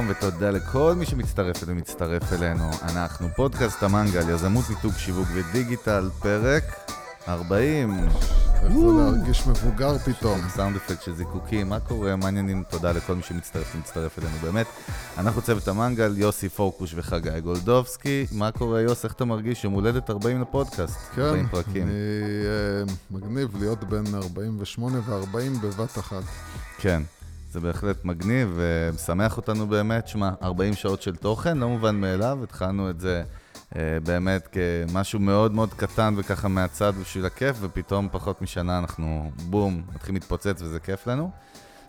שלום ותודה לכל מי שמצטרף ומצטרף אלינו. אנחנו פודקאסט המנגל, יזמות מיתוג שיווק ודיגיטל, פרק 40. איך זה להרגיש מבוגר פתאום. סאונד אפקט של זיקוקים, מה קורה? מה העניינים? תודה לכל מי שמצטרף ומצטרף אלינו, באמת. אנחנו צוות המנגל, יוסי פורקוש וחגי גולדובסקי. מה קורה, יוס? איך אתה מרגיש? יום הולדת 40 לפודקאסט. כן, 40 פרקים. אני אה, מגניב להיות בין 48 ו-40 בבת אחת. כן, זה בהחלט מגניב ומשמח אותנו באמת. שמע, 40 שעות של תוכן, לא מובן מאליו, התחלנו את זה אה, באמת כמשהו מאוד מאוד קטן וככה מהצד בשביל הכיף, ופתאום פחות משנה אנחנו בום, מתחילים להתפוצץ וזה כיף לנו.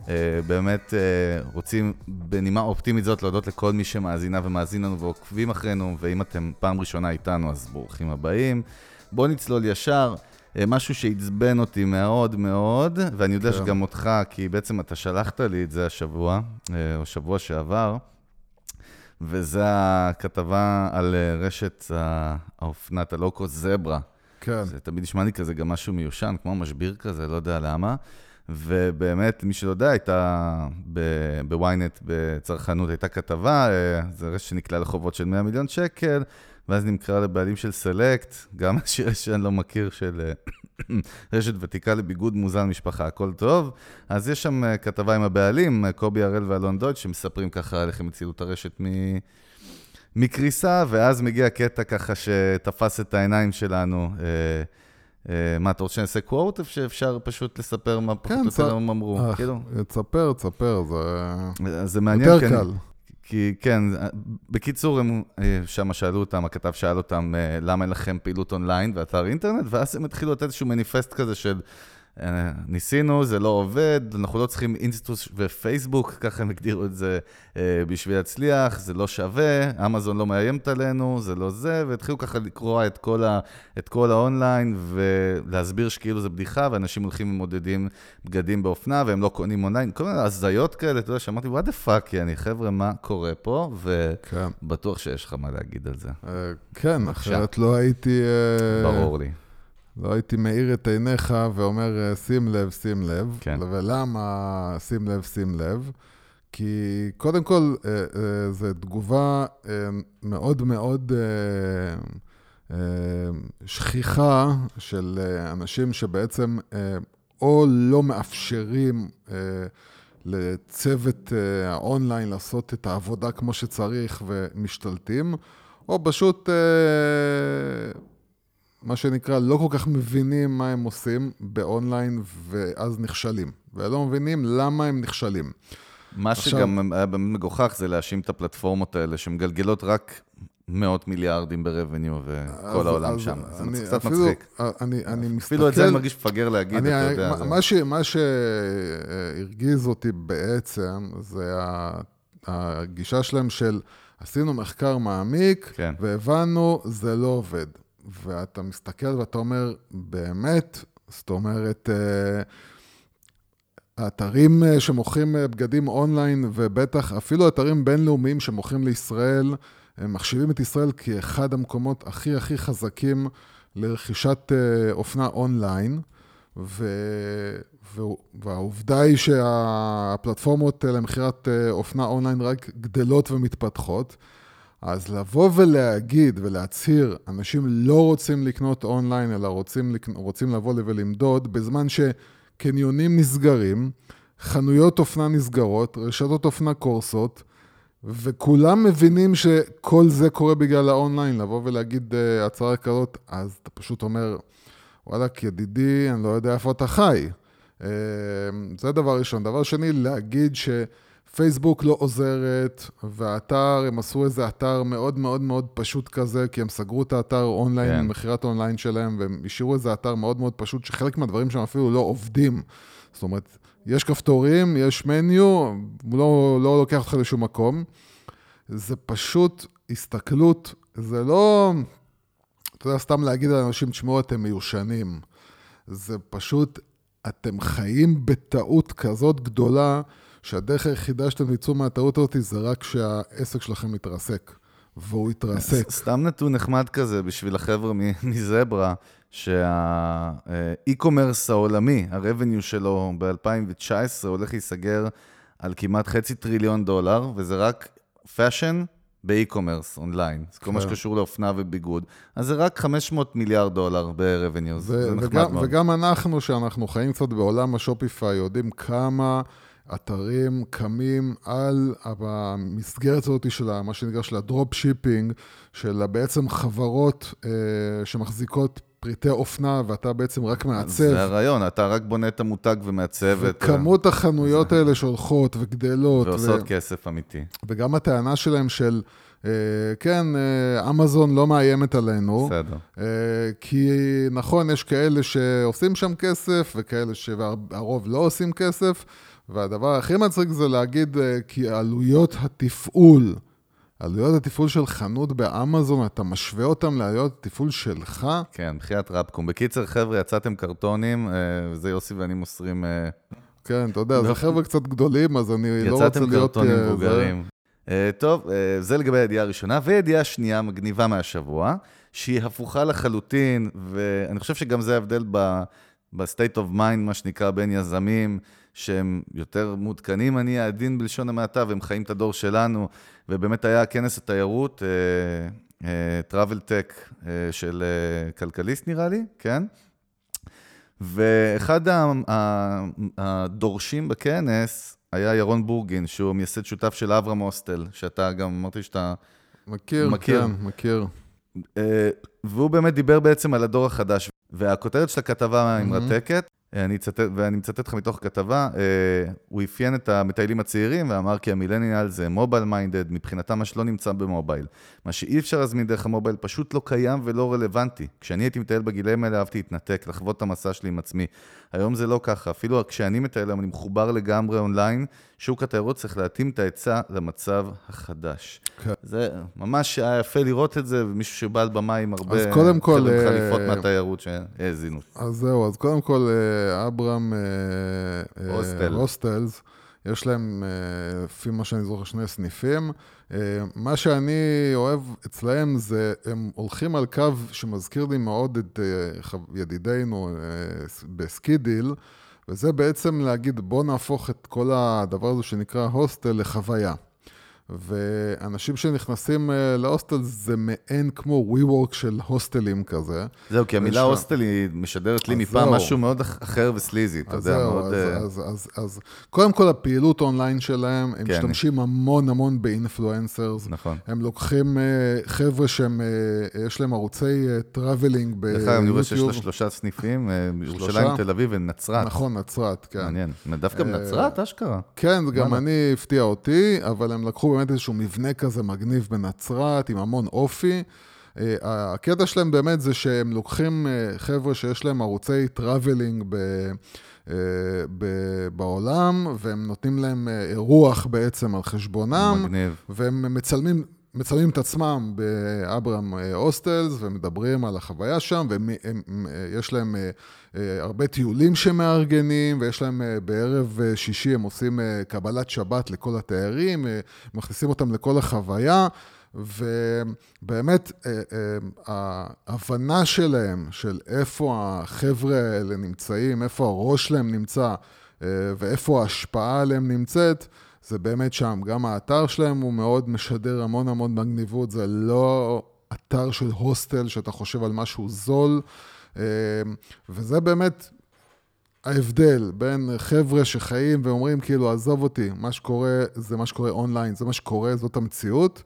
אה, באמת אה, רוצים בנימה אופטימית זאת להודות לכל מי שמאזינה ומאזין לנו ועוקבים אחרינו, ואם אתם פעם ראשונה איתנו אז ברוכים הבאים. בואו נצלול ישר. אה, משהו שעצבן אותי מאוד מאוד, ואני יודע כן. שגם אותך, כי בעצם אתה שלחת לי את זה השבוע, אה, או שבוע שעבר, וזה הכתבה על אה, רשת האופנת הלוקו זברה. כן, זה תמיד נשמע לי כזה גם משהו מיושן, כמו משביר כזה, לא יודע למה. ובאמת, מי שלא יודע, הייתה בוויינט בצרכנות, הייתה כתבה, זה רשת שנקלעה לחובות של 100 מיליון שקל, ואז נמכרה לבעלים של סלקט, גם השיר שאני לא מכיר של אה, רשת ותיקה לביגוד מוזן משפחה, הכל טוב. אז יש שם אה, כתבה עם הבעלים, אה, קובי הראל ואלון דויד, שמספרים ככה על איך הם הצילו את הרשת מ... מקריסה, ואז מגיע קטע ככה שתפס את העיניים שלנו. אה, אה, מה, אתה רוצה שאני אעשה קוואט, או שאפשר פשוט לספר מה פחות או כן, יותר הם אמרו? כאילו, תספר, תספר, זה זה מעניין. יותר קל. כי כן, בקיצור, הם שם שאלו אותם, הכתב שאל אותם, אה, למה אין לכם פעילות אונליין ואתר אינטרנט, ואז הם התחילו לתת איזשהו מניפסט כזה של, אה, ניסינו, זה לא עובד, אנחנו לא צריכים אינסטוס ופייסבוק, ככה הם הגדירו את זה, אה, בשביל להצליח, זה לא שווה, אמזון לא מאיימת עלינו, זה לא זה, והתחילו ככה לקרוע את כל, ה, את כל האונליין, ולהסביר שכאילו זה בדיחה, ואנשים הולכים ומודדים בגדים באופנה, והם לא קונים אונליין, כל מיני הזיות כאלה, אתה יודע, שאמרתי, what the fuck, יעני, חבר'ה, מה קורה פה? כן. ובטוח שיש לך מה להגיד על זה, אה, כן. אחרת לא הייתי... אה, ברור לי. לא הייתי מאיר את עיניך ואומר, אה, שים לב, שים לב. כן. ולמה שים לב, שים לב? כי קודם כל, אה, אה, זו תגובה אה, מאוד מאוד שכיחה של אנשים שבעצם או לא מאפשרים לצוות האונליין לעשות את העבודה כמו שצריך ומשתלטים, או פשוט, מה שנקרא, לא כל כך מבינים מה הם עושים באונליין ואז נכשלים. ולא מבינים למה הם נכשלים. מה עכשיו- שגם היה באמת מגוחך זה להאשים את הפלטפורמות האלה, שמגלגלות רק מאות מיליארדים ברבניו, וכל אז- העולם אז שם. זה אני קצת אפילו- מצחיק. אני, אני מסתכל... אפילו את זה אני מרגיש מפגר להגיד, אני, אתה יודע. מה, זה- מה, ש, מה שהרגיז אותי בעצם, זה הגישה שלהם של עשינו מחקר מעמיק, כן. והבנו, זה לא עובד. ואתה מסתכל ואתה אומר, באמת? זאת אומרת, אה, האתרים אה, שמוכרים אה, בגדים אונליין, ובטח אפילו אתרים בינלאומיים שמוכרים לישראל, הם מחשיבים את ישראל כאחד המקומות הכי הכי חזקים לרכישת אופנה אונליין, ו... והעובדה היא שהפלטפורמות למכירת אופנה אונליין רק גדלות ומתפתחות. אז לבוא ולהגיד ולהצהיר, אנשים לא רוצים לקנות אונליין, אלא רוצים. רוצים לבוא ולמדוד, בזמן שקניונים נסגרים, חנויות אופנה נסגרות, רשתות אופנה קורסות, וכולם מבינים שכל זה קורה בגלל האונליין, לבוא ולהגיד אה, הצהרה כזאת, אז אתה פשוט אומר, וואלכ, ידידי, אני לא יודע איפה אתה חי. Uh, זה דבר ראשון. דבר שני, להגיד שפייסבוק לא עוזרת, והאתר, הם עשו איזה אתר מאוד מאוד מאוד פשוט כזה, כי הם סגרו את האתר אונליין, כן. מכירת אונליין שלהם, והם השאירו איזה אתר מאוד מאוד פשוט, שחלק מהדברים שם אפילו לא עובדים. זאת אומרת, יש כפתורים, יש מניו, הוא לא, לא לוקח אותך לשום מקום. זה פשוט הסתכלות, זה לא, אתה יודע, סתם להגיד לאנשים, תשמעו, אתם מיושנים. זה פשוט, אתם חיים בטעות כזאת גדולה, שהדרך היחידה שאתם תצאו מהטעות הזאת זה רק שהעסק שלכם יתרסק. והוא יתרסק. סתם נתון נחמד כזה בשביל החבר'ה מזברה, שה-e-commerce העולמי, ה-revenue שלו ב-2019 הולך להיסגר על כמעט חצי טריליון דולר, וזה רק fashion ב e-commerce, אונליין. זה כל מה כן. שקשור לאופנה וביגוד. אז זה רק 500 מיליארד דולר ב-revenue, ו- זה נחמד מאוד. וגם אנחנו, שאנחנו חיים קצת בעולם ה Shopify, יודעים כמה אתרים קמים על המסגרת הזאת של מה שנקרא של ה drop shipping, של בעצם חברות אה, שמחזיקות פריטי אופנה, ואתה בעצם רק מעצב. זה הרעיון, אתה רק בונה את המותג ומעצב את... וכמות החנויות האלה שהולכות וגדלות. ועושות ו- כסף אמיתי. וגם הטענה שלהם של, אה, כן, אה, אמזון לא מאיימת עלינו. בסדר. אה, כי נכון, יש כאלה שעושים שם כסף, וכאלה שהרוב לא עושים כסף, והדבר הכי מצחיק זה להגיד אה, כי עלויות התפעול, עלויות התפעול של חנות באמזון, אתה משווה אותם לעלויות התפעול שלך? כן, בחייאת רבקום. בקיצר, חבר'ה, יצאתם קרטונים, אה, וזה יוסי ואני מוסרים... אה, כן, אתה יודע, לא. זה חבר'ה קצת גדולים, אז אני לא רוצה יצאתם להיות... קרטונים אה, זה- מבוגרים. טוב, זה לגבי הידיעה הראשונה, וידיעה שנייה מגניבה מהשבוע, שהיא הפוכה לחלוטין, ואני חושב שגם זה ההבדל ב- ב-state of mind, מה שנקרא, בין יזמים שהם יותר מעודכנים, אני העדין בלשון המעטה, והם חיים את הדור שלנו, ובאמת היה כנס התיירות, אה, אה, travel tech אה, של אה, כלכליסט נראה לי, כן? ואחד הדוברים בכנס היה ירון בורגין, שהוא מייסד שותף של אברהם הוסטל, שאתה גם אמרתי שאתה... מכיר, מכיר. כן, מכיר. אה, והוא באמת דיבר בעצם על הדור החדש. והכותרת של הכתבה היא מהמם. מרתקת, אה, אני אצטט, ואני מצטט לך מתוך הכתבה, אה, הוא אפיין את המטיילים הצעירים ואמר כי המילניאל זה mobile minded, מבחינתם מה שלא נמצא ב mobile. מה שאי אפשר להזמין דרך ה mobile פשוט לא קיים ולא רלוונטי. כשאני הייתי מטייל בגילאים האלה אהבתי להתנתק, לחוות את המסע שלי עם עצמי. היום זה לא ככה, אפילו כשאני מטייל היום אני מחובר לגמרי אונליין, שוק התיירות צריך להתאים את ההיצע למצב החדש. כן. זה ממש היה יפה לראות את זה, ומישהו שבא על במה עם הרבה אז קודם כל, עם אה, חליפות מהתיירות שהאזינו. אז זהו, אז קודם כל, אה, אברהם אה, אה, הוסטל. הוסטלס, יש להם, אה, לפי מה שאני זוכר, שני סניפים. אה, מה שאני אוהב אצלהם זה, הם הולכים על קו שמזכיר לי מאוד את אה, ידידינו אה, בסקידיל, וזה בעצם להגיד, בוא נהפוך את כל הדבר הזה שנקרא הוסטל לחוויה. ואנשים שנכנסים אה, להוסטל זה מעין כמו WeWork של הוסטלים כזה. זהו, כי המילה הוסטל היא משדרת לי מפעם זהו. משהו מאוד אח- אחר ו sleazy, אתה יודע, זהו, מאוד... אז, אה, אז, אז, אז קודם כל הפעילות אונליין שלהם, הם כן. משתמשים המון המון ב influencers. נכון. הם לוקחים אה, חבר'ה שהם, יש להם ערוצי traveling דרך אגב, אני רואה שיש לה ביוטיוב. שלושה סניפים? ירושלים, תל אביב ונצרת. נכון, נצרת, כן. מעניין. דווקא בנצרת, אשכרה. כן, גם. אני הפתיע אותי, אבל הם לקחו באמת איזשהו מבנה כזה מגניב בנצרת, עם המון אופי. אה, הקטע שלהם באמת זה שהם לוקחים אה, חבר'ה שיש להם ערוצי traveling ב... אה, ב- בעולם, והם נותנים להם אירוח בעצם על חשבונם, מגניב. והם מצלמים, את עצמם באברהם אה, הוסטלס, ומדברים על החוויה שם, ויש להם אה, אה, הרבה טיולים שמארגנים, ויש להם אה, בערב אה, שישי, הם עושים אה, קבלת שבת לכל התיירים, אה, מכניסים אותם לכל החוויה. ובאמת, אה, אה, ההבנה שלהם, של איפה החבר'ה האלה נמצאים, איפה הראש שלהם נמצא, אה, ואיפה ההשפעה עליהם נמצאת, זה באמת שם. גם האתר שלהם הוא מאוד משדר המון המון מגניבות, זה לא אתר של הוסטל שאתה חושב על משהו זול, אה, וזה באמת ההבדל בין חבר'ה שחיים ואומרים כאילו, עזוב אותי, מה שקורה זה מה שקורה אונליין, זה מה שקורה, זאת המציאות.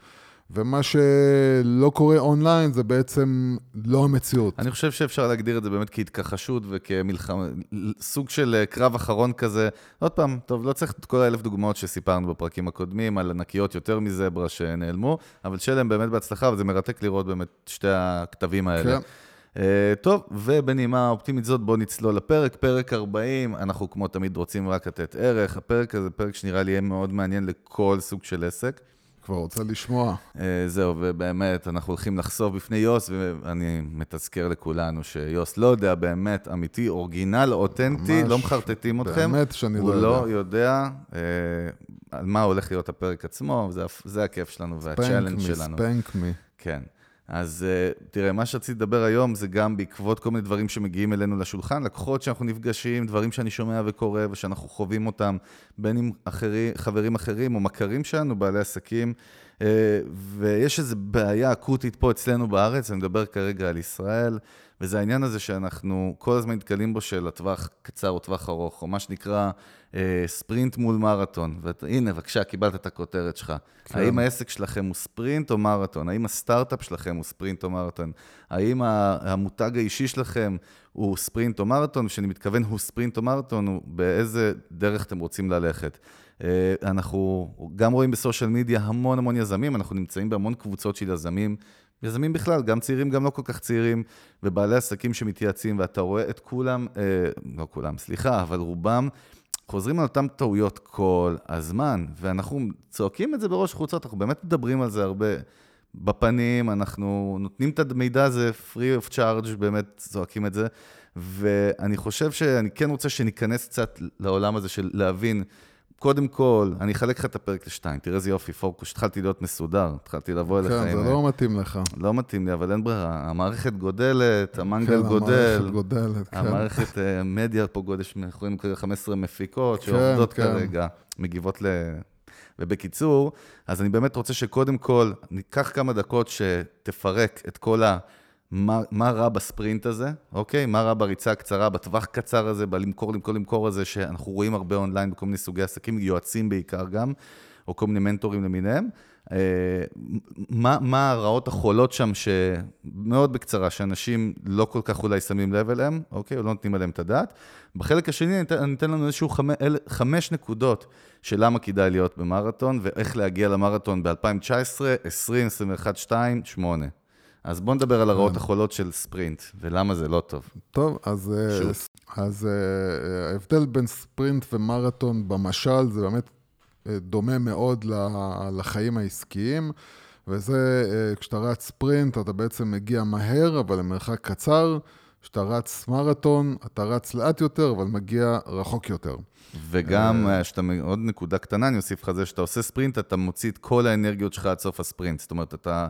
ומה שלא קורה אונליין זה בעצם לא המציאות. אני חושב שאפשר להגדיר את זה באמת כהתכחשות וכמלחמה, סוג של אה, קרב אחרון כזה. עוד פעם, טוב, לא צריך את כל האלף דוגמאות שסיפרנו בפרקים הקודמים, על ענקיות יותר מזברה שנעלמו, אבל שיהיה להם באמת בהצלחה, וזה מרתק לראות באמת שתי הכתבים האלה. כן. Uh, טוב, ובנימה אופטימית זאת, בואו נצלול לפרק, פרק 40, אנחנו כמו תמיד רוצים רק לתת ערך. הפרק הזה פרק שנראה לי יהיה מאוד מעניין לכל סוג של עסק. כבר רוצה לשמוע. Uh, זהו, ובאמת, אנחנו הולכים לחשוף בפני יוס, ואני מתזכר לכולנו שיוס לא יודע באמת, אמיתי, אורגינל, אותנטי, ממש, לא מחרטטים אתכם. באמת שאני הוא לא לא יודע. יודע uh, על מה הולך להיות הפרק עצמו, זה, זה הכיף שלנו והצ'אלנג' ספנק מי, שלנו. ספנק מי. כן. אז uh, תראה, מה שרציתי לדבר היום זה גם בעקבות כל מיני דברים שמגיעים אלינו לשולחן, לקוחות שאנחנו נפגשים, דברים שאני שומע וקורא ושאנחנו חווים אותם, בין אם אחרי, חברים אחרים או מכרים שלנו, בעלי עסקים, ויש איזו בעיה אקוטית פה אצלנו בארץ, אני מדבר כרגע על ישראל. וזה העניין הזה שאנחנו כל הזמן נתקלים בו של הטווח קצר או טווח ארוך, או מה שנקרא אה, ספרינט מול מרתון. והנה, בבקשה, קיבלת את הכותרת שלך. כן. האם העסק שלכם הוא ספרינט או מרתון? האם הסטארט-אפ שלכם הוא ספרינט או מרתון? האם המותג האישי שלכם הוא ספרינט או מרתון? כשאני מתכוון הוא ספרינט או מרתון, הוא באיזה דרך אתם רוצים ללכת. אה, אנחנו גם רואים בסושיאל מדיה המון המון יזמים, אנחנו נמצאים בהמון קבוצות של יזמים יזמים בכלל, גם צעירים, גם לא כל כך צעירים, ובעלי עסקים שמתייעצים, ואתה רואה את כולם, אה, לא כולם, סליחה, אבל רובם חוזרים על אותן טעויות כל הזמן, ואנחנו צועקים את זה בראש חוצות, אנחנו באמת מדברים על זה הרבה בפנים, אנחנו נותנים את המידע הזה free of charge, באמת צועקים את זה, ואני חושב שאני כן רוצה שניכנס קצת לעולם הזה של להבין קודם כל, אני אחלק לך את הפרק לשתיים, תראה איזה יופי, פורקוש, התחלתי להיות מסודר, התחלתי לבוא אליך כן, זה לא מתאים לך. לא מתאים לי, אבל אין ברירה. המערכת גודלת, המנגל כן, גודל. המערכת גודלת, כן. המערכת אה, מדיה פה גודל, אנחנו רואים כרגע 15 מפיקות כן, שעובדות כן. כרגע, מגיבות ל... ובקיצור, אז אני באמת רוצה שקודם כל, ניקח כמה דקות שתפרק את כל ה... מה, מה רע בספרינט הזה, אוקיי? מה רע בריצה הקצרה, בטווח קצר הזה, בלמכור, למכור, למכור הזה, שאנחנו רואים הרבה אונליין בכל מיני סוגי עסקים, יועצים בעיקר גם, או כל מיני מנטורים למיניהם. אה, מה, מה הרעות החולות שם, שמאוד בקצרה, שאנשים לא כל כך אולי שמים לב אליהם, אוקיי? או לא נותנים עליהם את הדעת. בחלק השני אני אתן, לנו איזשהו חמש, אל, חמש נקודות של למה כדאי להיות במרתון, ואיך להגיע למרתון ב-2019, 20, 21, 2, 8. אז בוא נדבר על הרעות כן. החולות של ספרינט, ולמה זה לא טוב. טוב, אז, אה, אז אה, ההבדל בין ספרינט ומרתון במשל, זה באמת אה, דומה מאוד לחיים העסקיים, וזה, כשאתה רץ ספרינט, אתה בעצם מגיע מהר, אבל למרחק קצר. כשאתה רץ מרתון, אתה רץ לאט יותר, אבל מגיע רחוק יותר. וגם, שאתה, עוד נקודה קטנה, אני אוסיף לך זה, שאתה עושה ספרינט, אתה מוציא את כל האנרגיות שלך עד סוף הספרינט. זאת אומרת, אתה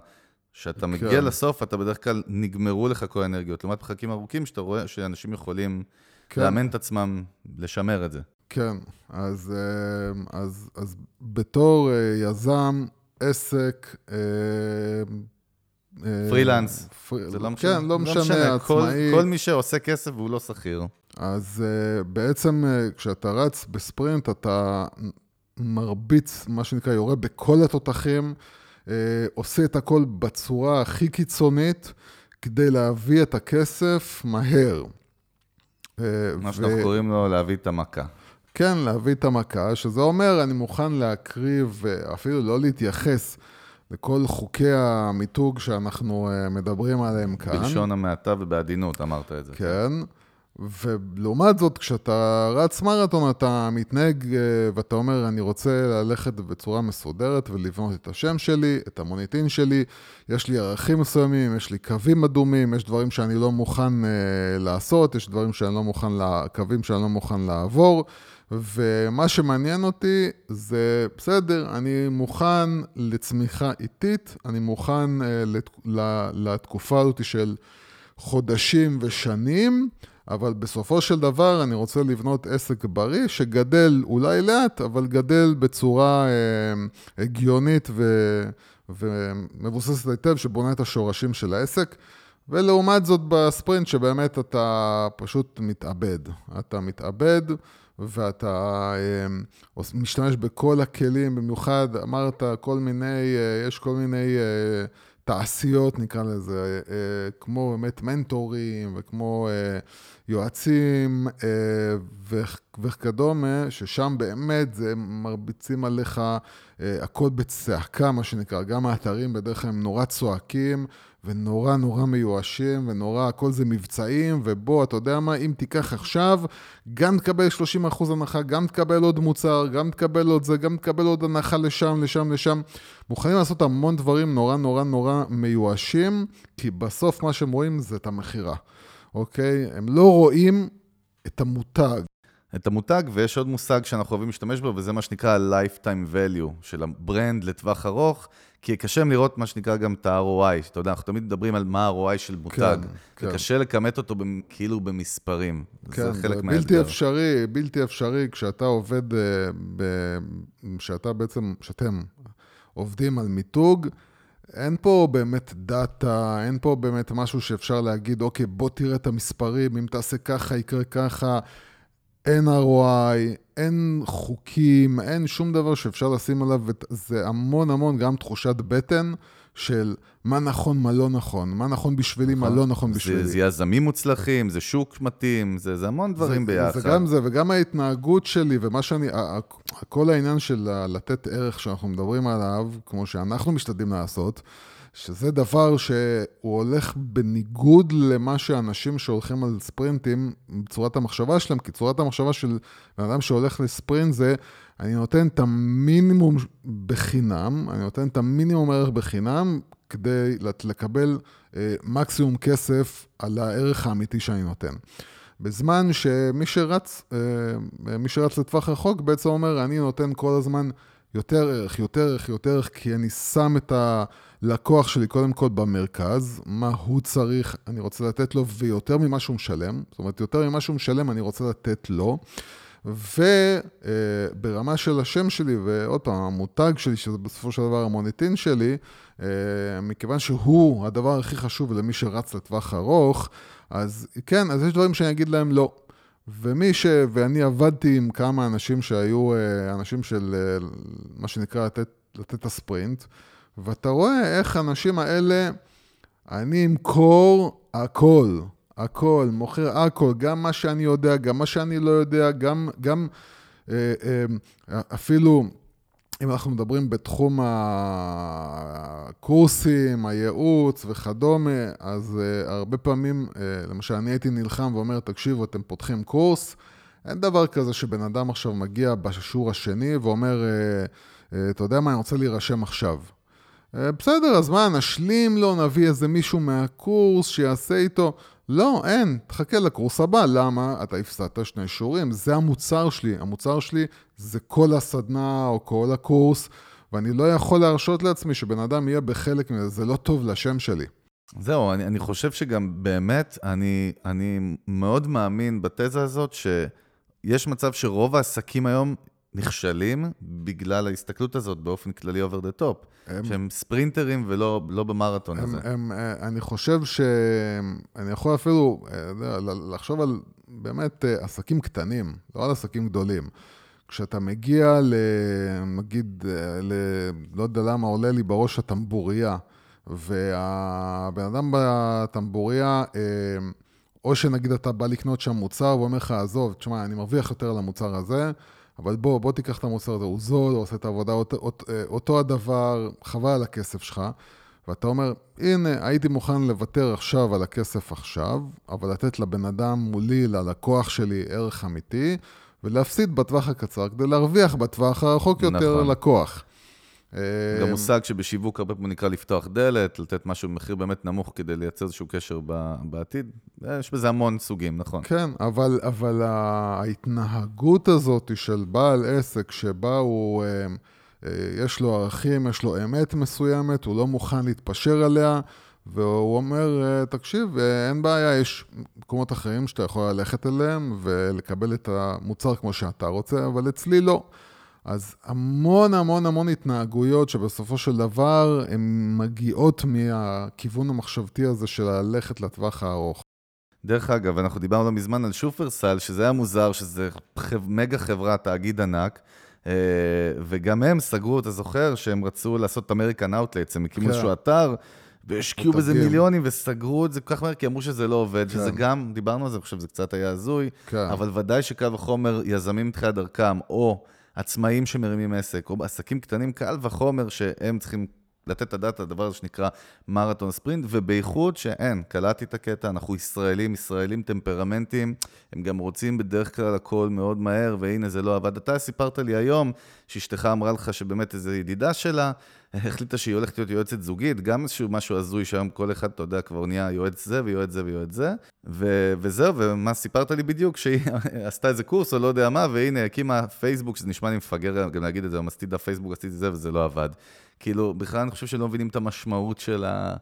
כשאתה מגיע כן. לסוף, אתה בדרך כלל נגמרו לך כל האנרגיות. לעומת פחקים ארוכים, שאתה רואה שאנשים יכולים כן. לאמן את עצמם, לשמר את זה. כן, אז, אה, אז, אז בתור אה, יזם, עסק, אה, פרילנס, פר... זה לא משנה, כן, לא משנה, לא משנה. עצמאי. כל, כל מי שעושה כסף והוא לא שכיר. אז בעצם כשאתה רץ בספרינט, אתה מרביץ, מה שנקרא, יורה בכל התותחים. אה, עושה את הכל בצורה הכי קיצונית כדי להביא את הכסף מהר. אה, מה שאנחנו קוראים לו להביא את המכה. כן, להביא את המכה, שזה אומר, אני מוכן להקריב, אפילו לא להתייחס לכל חוקי המיתוג שאנחנו אה, מדברים עליהם כאן. בלשון המעטה ובעדינות אמרת את זה. כן. ולעומת זאת, כשאתה רץ מרתון, אתה מתנהג אה, ואתה אומר, אני רוצה ללכת בצורה מסודרת ולבנות את השם שלי, את המוניטין שלי, יש לי ערכים מסוימים, יש לי קווים אדומים, יש דברים שאני לא מוכן uh, לעשות, יש דברים שאני לא מוכן, לה, קווים שאני לא מוכן לעבור, ומה שמעניין אותי זה, בסדר, אני מוכן לצמיחה איטית, אני מוכן uh, לת, לתקופה הזאת של חודשים ושנים, אבל בסופו של דבר אני רוצה לבנות עסק בריא שגדל אולי לאט, אבל גדל בצורה אה, הגיונית ו, ומבוססת היטב, שבונה את השורשים של העסק. ולעומת זאת בספרינט, שבאמת אתה פשוט מתאבד. אתה מתאבד ואתה אה, משתמש בכל הכלים, במיוחד אמרת כל מיני, אה, יש כל מיני... אה, תעשיות, נקרא לזה, אה, כמו באמת מנטורים וכמו אה, יועצים אה, וכדומה, ששם באמת זה מרביצים עליך הכל בצעקה, מה שנקרא. גם האתרים בדרך כלל הם נורא צועקים ונורא נורא מיואשים, ונורא, הכל זה מבצעים, ובוא, אתה יודע מה, אם תיקח עכשיו, גם תקבל 30% הנחה, גם תקבל עוד מוצר, גם תקבל עוד זה, גם תקבל עוד הנחה לשם, לשם, לשם. מוכנים לעשות המון דברים נורא נורא נורא מיואשים, כי בסוף מה שהם רואים זה את המכירה, אוקיי? הם לא רואים את המותג. את המותג, ויש עוד מושג שאנחנו אוהבים להשתמש בו, וזה מה שנקרא lifetime value של הברנד לטווח ארוך, כי קשה לראות מה שנקרא גם את ה-ROI. אתה יודע, אנחנו תמיד מדברים על מה ה-ROI של מותג. כן, כן. וקשה לכמת אותו כאילו במספרים. כן, זה חלק מהאתגר. בלתי אפשרי, בלתי אפשרי, כשאתה עובד, אה, כשאתה בעצם, כשאתם עובדים על מיתוג, אין פה באמת דאטה, אין פה באמת משהו שאפשר להגיד, אוקיי, בוא תראה את המספרים, אם תעשה ככה, יקרה ככה. אין ROI, אין חוקים, אין שום דבר שאפשר לשים עליו, זה המון המון גם תחושת בטן של מה נכון, מה לא נכון, מה נכון בשבילי, נכון. מה לא נכון בשבילי. זה, זה יזמים מוצלחים, זה שוק מתאים, זה, זה המון דברים זה, ביחד. זה גם זה, וגם ההתנהגות שלי, ומה שאני, כל העניין של לתת ערך שאנחנו מדברים עליו, כמו שאנחנו משתדלים לעשות, שזה דבר שהוא הולך בניגוד למה שאנשים שהולכים על ספרינטים, בצורת המחשבה שלהם, כי צורת המחשבה של בן אדם שהולך לספרינט זה, אני נותן את המינימום בחינם, אני נותן את המינימום ערך בחינם, כדי לקבל אה, מקסימום כסף על הערך האמיתי שאני נותן. בזמן שמי שרץ, אה, מי שרץ לטווח רחוק בעצם אומר, אני נותן כל הזמן יותר ערך, יותר ערך, יותר ערך, כי אני שם את הלקוח שלי קודם כל במרכז, מה הוא צריך, אני רוצה לתת לו, ויותר ממה שהוא משלם, זאת אומרת, יותר ממה שהוא משלם אני רוצה לתת לו. וברמה של השם שלי, ועוד פעם, המותג שלי, שזה בסופו של דבר המוניטין שלי, אה, מכיוון שהוא הדבר הכי חשוב למי שרץ לטווח ארוך, אז כן, אז יש דברים שאני אגיד להם לא. ומי ש... ואני עבדתי עם כמה אנשים שהיו אה, אנשים של אה, מה שנקרא לתת, לתת הספרינט, ואתה רואה איך האנשים האלה, אני אמכור הכל, הכל, מוכר הכל, גם מה שאני יודע, גם מה שאני לא יודע, גם, גם אה, אה, אפילו... אם אנחנו מדברים בתחום הקורסים, הייעוץ וכדומה, אז uh, הרבה פעמים, uh, למשל, אני הייתי נלחם ואומר, תקשיבו, אתם פותחים קורס, אין דבר כזה שבן אדם עכשיו מגיע בשיעור השני ואומר, uh, uh, אתה יודע מה, אני רוצה להירשם עכשיו. Uh, בסדר, אז מה, נשלים לו, נביא איזה מישהו מהקורס שיעשה איתו. לא, אין, תחכה לקורס הבא. למה? אתה הפסדת שני שיעורים, זה המוצר שלי. המוצר שלי זה כל הסדנה או כל הקורס, ואני לא יכול להרשות לעצמי שבן אדם יהיה בחלק מזה, זה לא טוב לשם שלי. זהו, אני, אני חושב שגם באמת, אני, אני מאוד מאמין בתזה הזאת שיש מצב שרוב העסקים היום נכשלים בגלל ההסתכלות הזאת באופן כללי over the top, הם, שהם ספרינטרים ולא לא במרתון הם, הזה. הם, אה, אני חושב שאני יכול אפילו אה, לחשוב על באמת אה, עסקים קטנים, לא על עסקים גדולים. כשאתה מגיע ל... נגיד, ל... לא יודע למה עולה לי בראש הטמבוריה, והבן אדם בטמבוריה, או שנגיד אתה בא לקנות שם מוצר ואומר לך, עזוב, תשמע, אני מרוויח יותר על המוצר הזה, אבל בוא, בוא תיקח את המוצר הזה, הוא זול, הוא עושה את העבודה, אותו, אותו, אותו הדבר, חבל על הכסף שלך. ואתה אומר, הנה, הייתי מוכן לוותר עכשיו על הכסף עכשיו, אבל לתת לבן אדם מולי, ללקוח שלי, ערך אמיתי, ולהפסיד בטווח הקצר כדי להרוויח בטווח הרחוק יותר נכון. לקוח. גם מושג שבשיווק הרבה פעמים נקרא לפתוח דלת, לתת משהו במחיר באמת נמוך כדי לייצר איזשהו קשר בעתיד. יש בזה המון סוגים, נכון. כן, אבל, אבל ההתנהגות הזאת של בעל עסק שבה הוא, אה, אה, יש לו ערכים, יש לו אמת מסוימת, הוא לא מוכן להתפשר עליה, והוא אומר, אה, תקשיב, אין בעיה, יש מקומות אחרים שאתה יכול ללכת אליהם ולקבל את המוצר כמו שאתה רוצה, אבל אצלי לא. אז המון המון המון התנהגויות שבסופו של דבר הן מגיעות מהכיוון המחשבתי הזה של ללכת לטווח הארוך. דרך אגב, אנחנו דיברנו לא מזמן על שופרסל, שזה היה מוזר, שזה מגה חברה, תאגיד ענק, אה, וגם הם סגרו, אתה זוכר, שהם רצו לעשות American Outlets, הם הקימו כן. איזשהו אתר, והשקיעו בזה מיליונים וסגרו את זה כל כך מהר, כי אמרו שזה לא עובד, כן. שזה גם, דיברנו על זה, אני חושב שזה קצת היה הזוי, כן. אבל ודאי שקל וחומר יזמים מתחילת דרכם, או... עצמאים שמרימים עסק, או עסקים קטנים, קל וחומר שהם צריכים לתת את הדעת לדבר הזה שנקרא מרתון ספרינט, ובייחוד שאין, קלטתי את הקטע, אנחנו ישראלים, ישראלים טמפרמנטים, הם גם רוצים בדרך כלל הכל מאוד מהר, והנה זה לא עבד. אתה סיפרת לי היום שאשתך אמרה לך שבאמת איזו ידידה שלה, החליטה שהיא הולכת להיות יועצת זוגית, גם איזשהו משהו הזוי שהיום כל אחד, אתה יודע, כבר נהיה יועץ זה ויועץ זה ויועץ זה. ו- וזהו, ומה סיפרת לי בדיוק? שהיא עשתה איזה קורס או לא יודע מה, והנה, הקימה פייסבוק, שזה נשמע לי מפגר גם להגיד את זה, עשיתי דף פייסבוק, עשיתי זה וזה לא עבד. כאילו, בכלל אני חושב שלא מבינים את המשמעות של ה...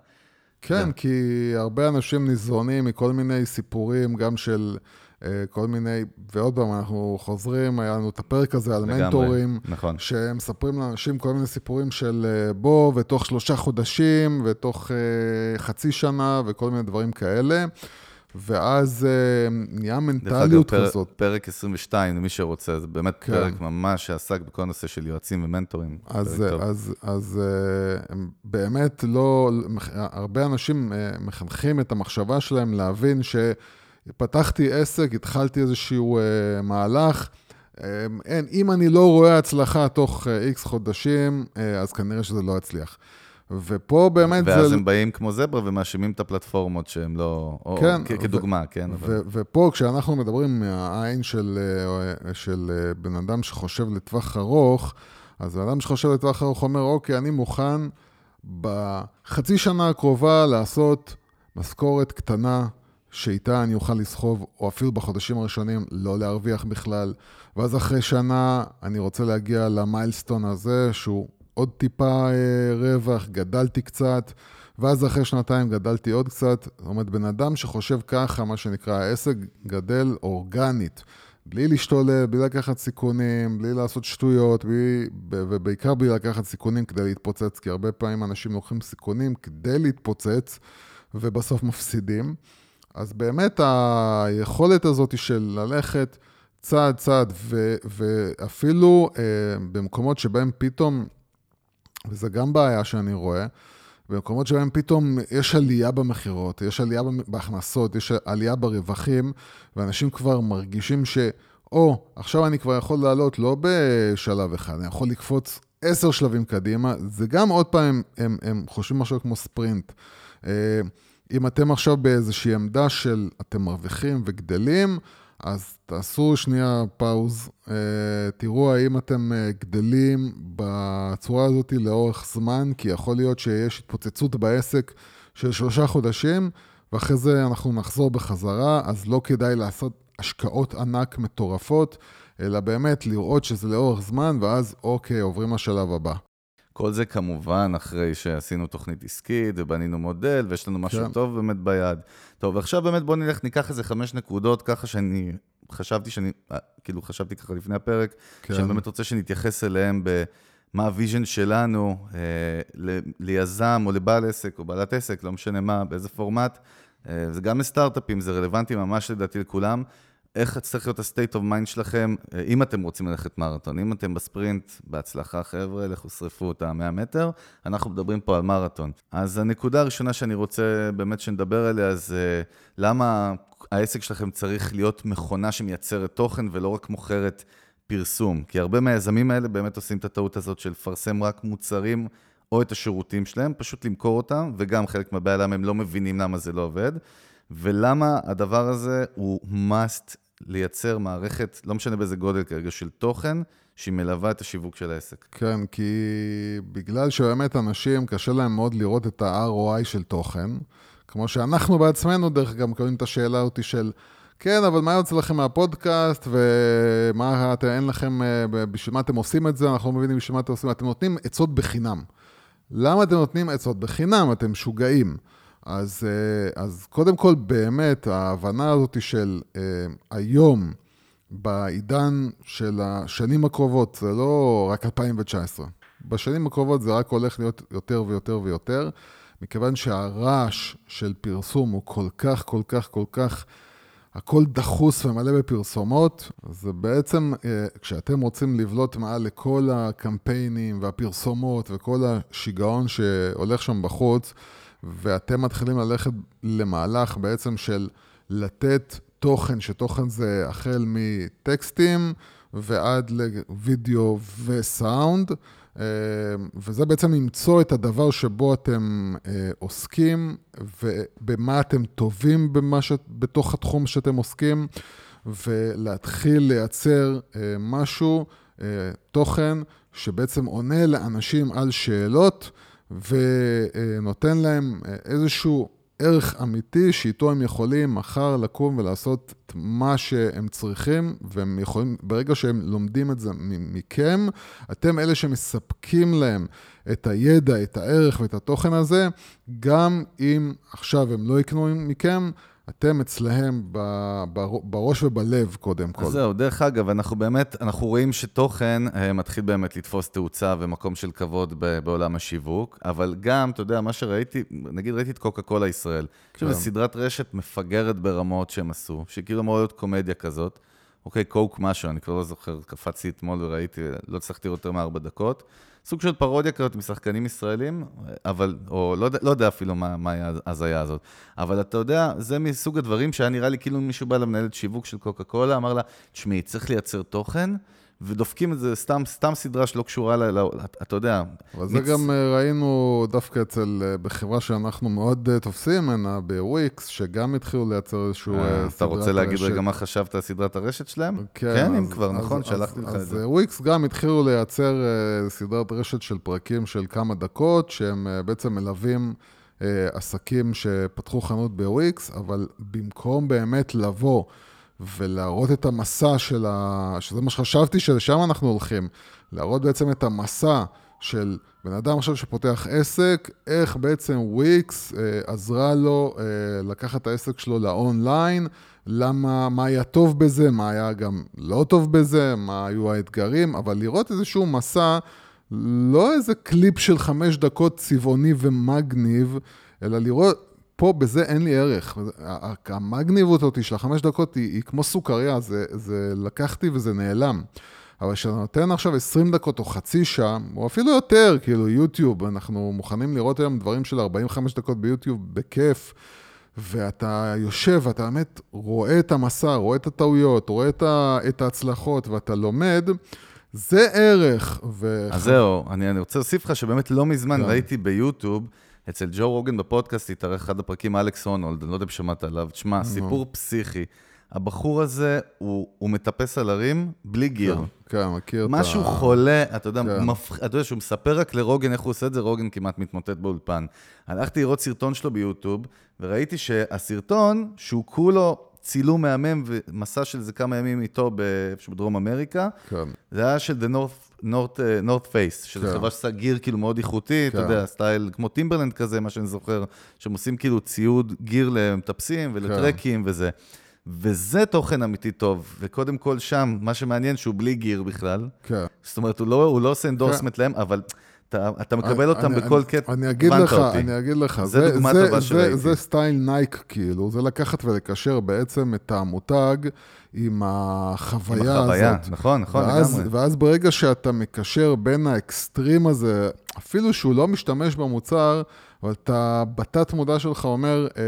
כן, כי הרבה אנשים ניזונים מכל מיני סיפורים, גם של אה, כל מיני, ועוד פעם, אנחנו חוזרים, היה לנו את הפרק הזה על לגמרי, מנטורים, נכון. שהם מספרים לאנשים כל מיני סיפורים של אה, בוא, ותוך שלושה חודשים, ותוך אה, חצי שנה, וכל מיני דברים כאלה. ואז נהיה מנטליות דרך אגב, כזאת. פר, פרק 22, למי שרוצה, זה באמת כן. פרק ממש שעסק בכל הנושא של יועצים ומנטורים. אז. אז, אז הם באמת לא, הרבה אנשים מחנכים את המחשבה שלהם להבין שפתחתי עסק, התחלתי איזשהו מהלך, אין, אם אני לא רואה הצלחה תוך איקס חודשים, אז כנראה שזה לא יצליח. ופה באמת ואז זה... הם באים כמו זברה ומאשימים את הפלטפורמות שהם לא... או, כן. כ- כדוגמה, כן. ו- אבל... ופה כשאנחנו מדברים מהעין של, אה, של אה, בן אדם שחושב לטווח ארוך, אז בן אדם שחושב לטווח ארוך אומר, אוקיי, אני מוכן בחצי שנה הקרובה לעשות משכורת קטנה, שאיתה אני אוכל לסחוב, או אפילו בחודשים הראשונים לא להרוויח בכלל, ואז אחרי שנה אני רוצה להגיע למיילסטון הזה, שהוא עוד טיפה אה, רווח, גדלתי קצת, ואז אחרי שנתיים גדלתי עוד קצת. זאת אומרת, בן אדם שחושב ככה, מה שנקרא, העסק גדל אורגנית, בלי להשתולל, בלי לקחת סיכונים, בלי לעשות שטויות, בלי, ובעיקר בלי לקחת סיכונים כדי להתפוצץ, כי הרבה פעמים אנשים לוקחים סיכונים כדי להתפוצץ, ובסוף מפסידים. אז באמת היכולת הזאת של ללכת צעד צעד, ו, ואפילו אה, במקומות שבהם פתאום, וזה גם בעיה שאני רואה, במקומות שבהם פתאום יש עלייה במכירות, יש עלייה בהכנסות, יש עלייה ברווחים, ואנשים כבר מרגישים ש... או, עכשיו אני כבר יכול לעלות לא בשלב אחד, אני יכול לקפוץ עשר שלבים קדימה, זה גם עוד פעם, הם, הם, הם חושבים משהו כמו ספרינט. אה, אם אתם עכשיו באיזושהי עמדה של אתם מרוויחים וגדלים, אז תעשו שנייה פאוז, אה, תראו האם אתם אה, גדלים בצורה הזאת לאורך זמן, כי יכול להיות שיש התפוצצות בעסק של שלושה חודשים, ואחרי זה אנחנו נחזור בחזרה, אז לא כדאי לעשות השקעות ענק מטורפות, אלא באמת לראות שזה לאורך זמן, ואז אוקיי, עוברים לשלב הבא. כל זה כמובן אחרי שעשינו תוכנית עסקית ובנינו מודל ויש לנו משהו כן. טוב באמת ביד. טוב, ועכשיו באמת בוא נלך, ניקח איזה חמש נקודות ככה שאני חשבתי שאני, אה, כאילו חשבתי ככה לפני הפרק, כן. שאני באמת רוצה שנתייחס אליהם במה ה vision שלנו אה, ל- ליזם או לבעל עסק או בעלת עסק, לא משנה מה, באיזה פורמט. אה, זה גם לסטארט-אפים, זה רלוונטי ממש לדעתי לכולם. איך צריך להיות ה-state of mind שלכם, אה, אם אתם רוצים ללכת מרתון, אם אתם בספרינט, בהצלחה חבר'ה, לכו שרפו את ה-100 מטר, אנחנו מדברים פה על מרתון. אז הנקודה הראשונה שאני רוצה באמת שנדבר עליה זה למה העסק שלכם צריך להיות מכונה שמייצרת תוכן ולא רק מוכרת פרסום. כי הרבה מהיזמים האלה באמת עושים את הטעות הזאת של לפרסם רק מוצרים או את השירותים שלהם, פשוט למכור אותם, וגם חלק מהבעיה למה הם לא מבינים למה זה לא עובד. ולמה הדבר הזה הוא must לייצר מערכת, לא משנה באיזה גודל כרגע, של תוכן, שהיא מלווה את השיווק של העסק. כן, כי בגלל שבאמת אנשים, קשה להם מאוד לראות את ה-ROI של תוכן, כמו שאנחנו בעצמנו, דרך אגב, מקבלים את השאלה אותי של, כן, אבל מה יוצא לכם מהפודקאסט, ומה אתם, אין לכם, אה, בשביל מה אתם עושים את זה, אנחנו לא מבינים בשביל מה אתם עושים, אתם נותנים עצות בחינם. למה אתם נותנים עצות בחינם? אתם משוגעים. אז, אה, אז קודם כל, באמת, ההבנה הזאת של אה, היום, בעידן של השנים הקרובות, זה לא רק 2019. בשנים הקרובות זה רק הולך להיות יותר ויותר ויותר, מכיוון שהרעש של פרסום הוא כל כך, כל כך, כל כך, הכל דחוס ומלא בפרסומות, זה בעצם, אה, כשאתם רוצים לבלוט מעל לכל הקמפיינים והפרסומות וכל השיגעון שהולך שם בחוץ, ואתם מתחילים ללכת למהלך בעצם של לתת תוכן, שתוכן זה החל מטקסטים ועד לוידאו וסאונד, אה, וזה בעצם למצוא את הדבר שבו אתם אה, עוסקים ובמה אתם טובים במה ש... בתוך התחום שאתם עוסקים, ולהתחיל לייצר אה, משהו תוכן שבעצם עונה לאנשים על שאלות ונותן להם איזשהו ערך אמיתי שאיתו הם יכולים מחר לקום ולעשות את מה שהם צריכים, והם יכולים, ברגע שהם לומדים את זה מכם, אתם אלה שמספקים להם את הידע, את הערך ואת התוכן הזה, גם אם עכשיו הם לא יקנו מכם, אתם אצלהם בראש ובלב קודם כל. אז זהו, דרך אגב, אנחנו באמת, אנחנו רואים שתוכן אה, מתחיל באמת לתפוס תאוצה ומקום של כבוד בעולם השיווק, אבל גם, אתה יודע, מה שראיתי, נגיד ראיתי את קוקה קולה ישראל, כן. שזו סדרת רשת מפגרת ברמות שהם עשו, שכאילו אמורה להיות קומדיה כזאת. אוקיי, קוק משהו, אני כבר לא זוכר, קפצתי אתמול וראיתי, לא הצלחתי לראות יותר מארבע דקות. סוג של פרודיה כזאת עם שחקנים ישראלים, אבל, או לא, לא יודע אפילו מה, מה ההזיה הזאת. אבל אתה יודע, זה מסוג הדברים שהיה נראה לי כאילו מישהו בא למנהלת שיווק של קוקה קולה, אמר לה, תשמעי, צריך לייצר תוכן. ודופקים את זה, סתם, סתם סדרה שלא קשורה ל... אתה יודע. אבל זה גם אה, ראינו דווקא אצל, אה, בחברה שאנחנו מאוד אה, תופסים ממנה, בוויקס, שגם התחילו לייצר איזשהו סדרת הרשת. אתה רוצה להגיד רגע מה חשבת על סדרת הרשת שלהם? כן. כן, אם כבר, נכון, שלחתי לך את זה. אז וויקס גם התחילו לייצר סדרת רשת של פרקים של כמה דקות, שהם בעצם מלווים... עסקים שפתחו חנות בוויקס, אבל במקום באמת לבוא ולהראות את המסע של ה... שזה מה שחשבתי שלשם אנחנו הולכים, להראות בעצם את המסע של בן אדם עכשיו שפותח עסק, איך בעצם וויקס אה, עזרה לו אה, לקחת את העסק שלו לאונליין, למה, מה היה טוב בזה, מה היה גם לא טוב בזה, מה היו האתגרים, אבל לראות איזשהו מסע, לא איזה קליפ של חמש דקות צבעוני ומגניב, אלא לראות פה בזה אין לי ערך. המגניבות אותי של החמש דקות היא, היא כמו סוכריה, זה, זה לקחתי וזה נעלם. אבל כשאתה נותן עכשיו 20 דקות או חצי שעה, או אפילו יותר, כאילו יוטיוב, אנחנו מוכנים לראות היום דברים של 45 דקות ביוטיוב בכיף, ואתה יושב ואתה באמת רואה את המסע, רואה את הטעויות, רואה את, ה, את ההצלחות ואתה לומד, זה ערך. ו... אז זהו, אני, אני רוצה להוסיף לך שבאמת לא מזמן כן. ראיתי ביוטיוב, אצל ג'ו רוגן בפודקאסט התארח אחד הפרקים, אלכס הונולד, אני לא יודע אם שמעת עליו. תשמע, סיפור פסיכי. הבחור הזה, הוא, הוא מטפס על הרים בלי גיר. כן, כן מכיר את ה... משהו חולה, אתה יודע, כן. מפח... אתה יודע שהוא מספר רק לרוגן איך הוא עושה את זה, רוגן כמעט מתמוטט באולפן. הלכתי לראות סרטון שלו ביוטיוב, וראיתי שהסרטון, שהוא כולו צילום מהמם ומסע של איזה כמה ימים איתו בדרום אמריקה, כן. זה היה של The North נורת פייס, שזו כן. חברה שעושה gear כאילו מאוד איכותי, כן. אתה יודע, style כמו טימברלנד כזה, מה שאני זוכר, שהם עושים כאילו ציוד gear למטפסים ולטרקים כן. וזה. וזה תוכן אמיתי טוב, וקודם כל שם, מה שמעניין שהוא בלי gear בכלל. כן. זאת אומרת, הוא לא, הוא לא עושה endorsement כן. להם, אבל אתה, אתה מקבל אותם אני, בכל קטע, אני אגיד לך, אותי. אני אגיד לך, זה, זה דוגמה זה, טובה שראיתי. זה style נייק, כאילו, זה לקחת ולקשר בעצם את המותג עם החוויה, עם החוויה הזאת. נכון, נכון, ואז, לגמרי. ואז ברגע שאתה מקשר בין האקסטרים הזה, אפילו שהוא לא משתמש במוצר, אבל אתה בתת מודע שלך אומר, אה,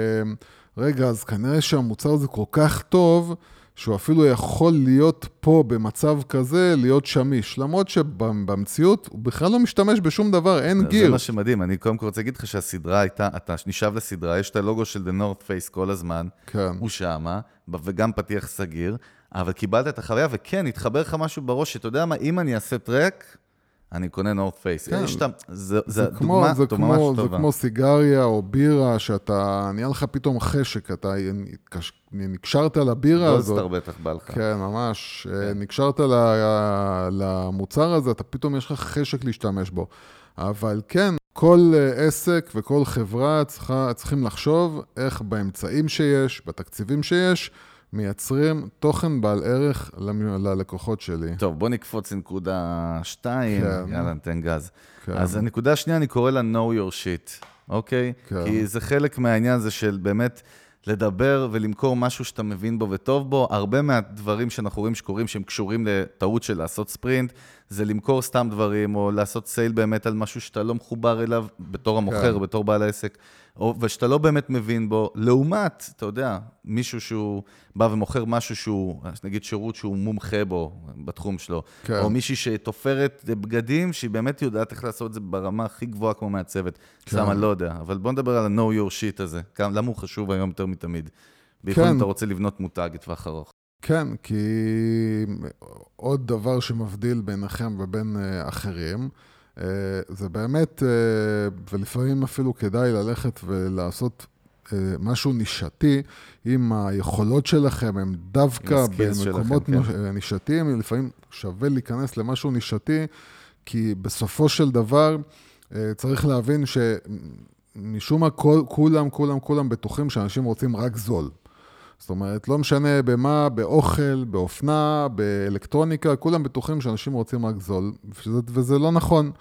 רגע, אז כנראה שהמוצר הזה כל כך טוב, שהוא אפילו יכול להיות פה במצב כזה, להיות שמיש. למרות שבמציאות הוא בכלל לא משתמש בשום דבר, אין זה, gear. זה מה שמדהים, אני קודם כל רוצה להגיד לך שהסדרה הייתה, אתה נשאב לסדרה, יש את הלוגו של The North Face כל הזמן, כן. הוא שמה, וגם פתיח סגיר, אבל קיבלת את החוויה, וכן, התחבר לך משהו בראש, שאתה יודע מה, אם אני אעשה טרק, אני קונה נורת פייס. כן. יש את זה, זה, זה דוגמה זה כמו, ממש זה טובה. כמו סיגריה או בירה, שאתה, נהיה לך פתאום חשק, אתה נקשרת לבירה הזאת. גולדסטאר בטח בא לך. כן, ממש. כן. נקשרת למוצר הזה, אתה פתאום יש לך חשק להשתמש בו. אבל כן, כל עסק וכל חברה צריכה, צריכים לחשוב איך באמצעים שיש, בתקציבים שיש, מייצרים תוכן בעל ערך ללקוחות שלי. טוב, בוא נקפוץ לנקודה שתיים, כן. יאללה, ניתן גז. כן. אז הנקודה השנייה, אני קורא לה know your shit, אוקיי? כן. כי זה חלק מהעניין הזה של באמת לדבר ולמכור משהו שאתה מבין בו וטוב בו. הרבה מהדברים שאנחנו רואים שקורים, שהם קשורים לטעות של לעשות ספרינט, זה למכור סתם דברים, או לעשות סייל באמת על משהו שאתה לא מחובר אליו בתור המוכר, כן. בתור בעל העסק. ושאתה לא באמת מבין בו, לעומת, אתה יודע, מישהו שהוא בא ומוכר משהו שהוא, נגיד שירות שהוא מומחה בו, בתחום שלו, כן. או מישהי שתופרת בגדים, שהיא באמת יודעת איך לעשות את זה ברמה הכי גבוהה כמו מעצבת. כן. סתם, אני לא יודע. אבל בוא נדבר על ה-know your shit הזה, למה הוא חשוב היום יותר מתמיד. בייחוד כן. אם אתה רוצה לבנות מותג לטווח ארוך. כן, כי עוד דבר שמבדיל ביניכם ובין אה, אחרים, זה באמת, אה, ולפעמים אפילו כדאי ללכת ולעשות משהו נישתי, אם היכולות שלכם הם דווקא במקומות שלכם, כן. נישתיים, לפעמים שווה להיכנס למשהו נישתי, כי בסופו של דבר צריך להבין שמשום מה כולם, כולם, כולם בטוחים שאנשים רוצים רק זול. זאת אומרת, לא משנה במה, באוכל, באופנה, באלקטרוניקה, כולם בטוחים שאנשים רוצים רק זול, וזה, וזה לא נכון.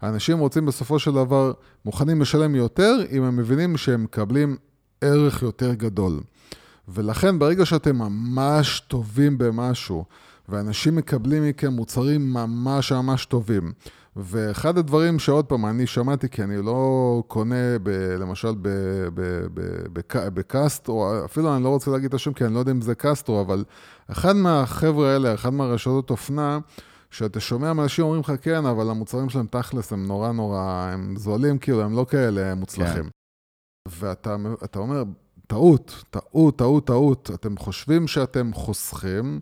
האנשים רוצים בסופו של דבר, מוכנים לשלם יותר, אם הם מבינים שהם מקבלים ערך יותר גדול. ולכן, ברגע שאתם ממש טובים במשהו, ואנשים מקבלים מכם מוצרים ממש ממש טובים, ואחד הדברים שעוד פעם, אני שמעתי, כי אני לא קונה, ב, למשל, ב, ב, ב, ב, בקסטרו, אפילו אני לא רוצה להגיד את השם, כי אני לא יודע אם זה קסטרו, אבל אחד מהחבר'ה האלה, אחד מהרשתות אופנה, שאתה שומע מאנשים אומרים לך, כן, אבל המוצרים שלהם תכלס הם נורא נורא, הם זולים, כאילו, הם לא כאלה מוצלחים. כן. ואתה אומר, טעות, טעות, טעות, טעות. אתם חושבים שאתם חוסכים,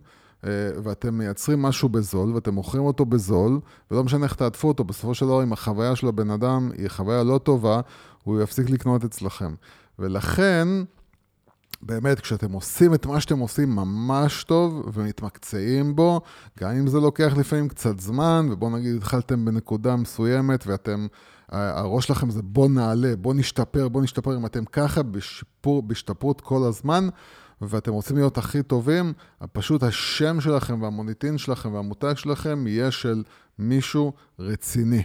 ואתם מייצרים משהו בזול, ואתם מוכרים אותו בזול, ולא משנה איך תעטפו אותו, בסופו של דבר, אם החוויה של הבן אדם היא חוויה לא טובה, הוא יפסיק לקנות אצלכם. ולכן, באמת, כשאתם עושים את מה שאתם עושים ממש טוב ומתמקצעים בו, גם אם זה לוקח לפעמים קצת זמן, ובואו נגיד התחלתם בנקודה מסוימת ואתם, הראש שלכם זה בוא נעלה, בוא נשתפר, בוא נשתפר, אם אתם ככה בשיפור, בהשתפרות כל הזמן, ואתם רוצים להיות הכי טובים, פשוט השם שלכם והמוניטין שלכם והמותג שלכם יהיה של מישהו רציני.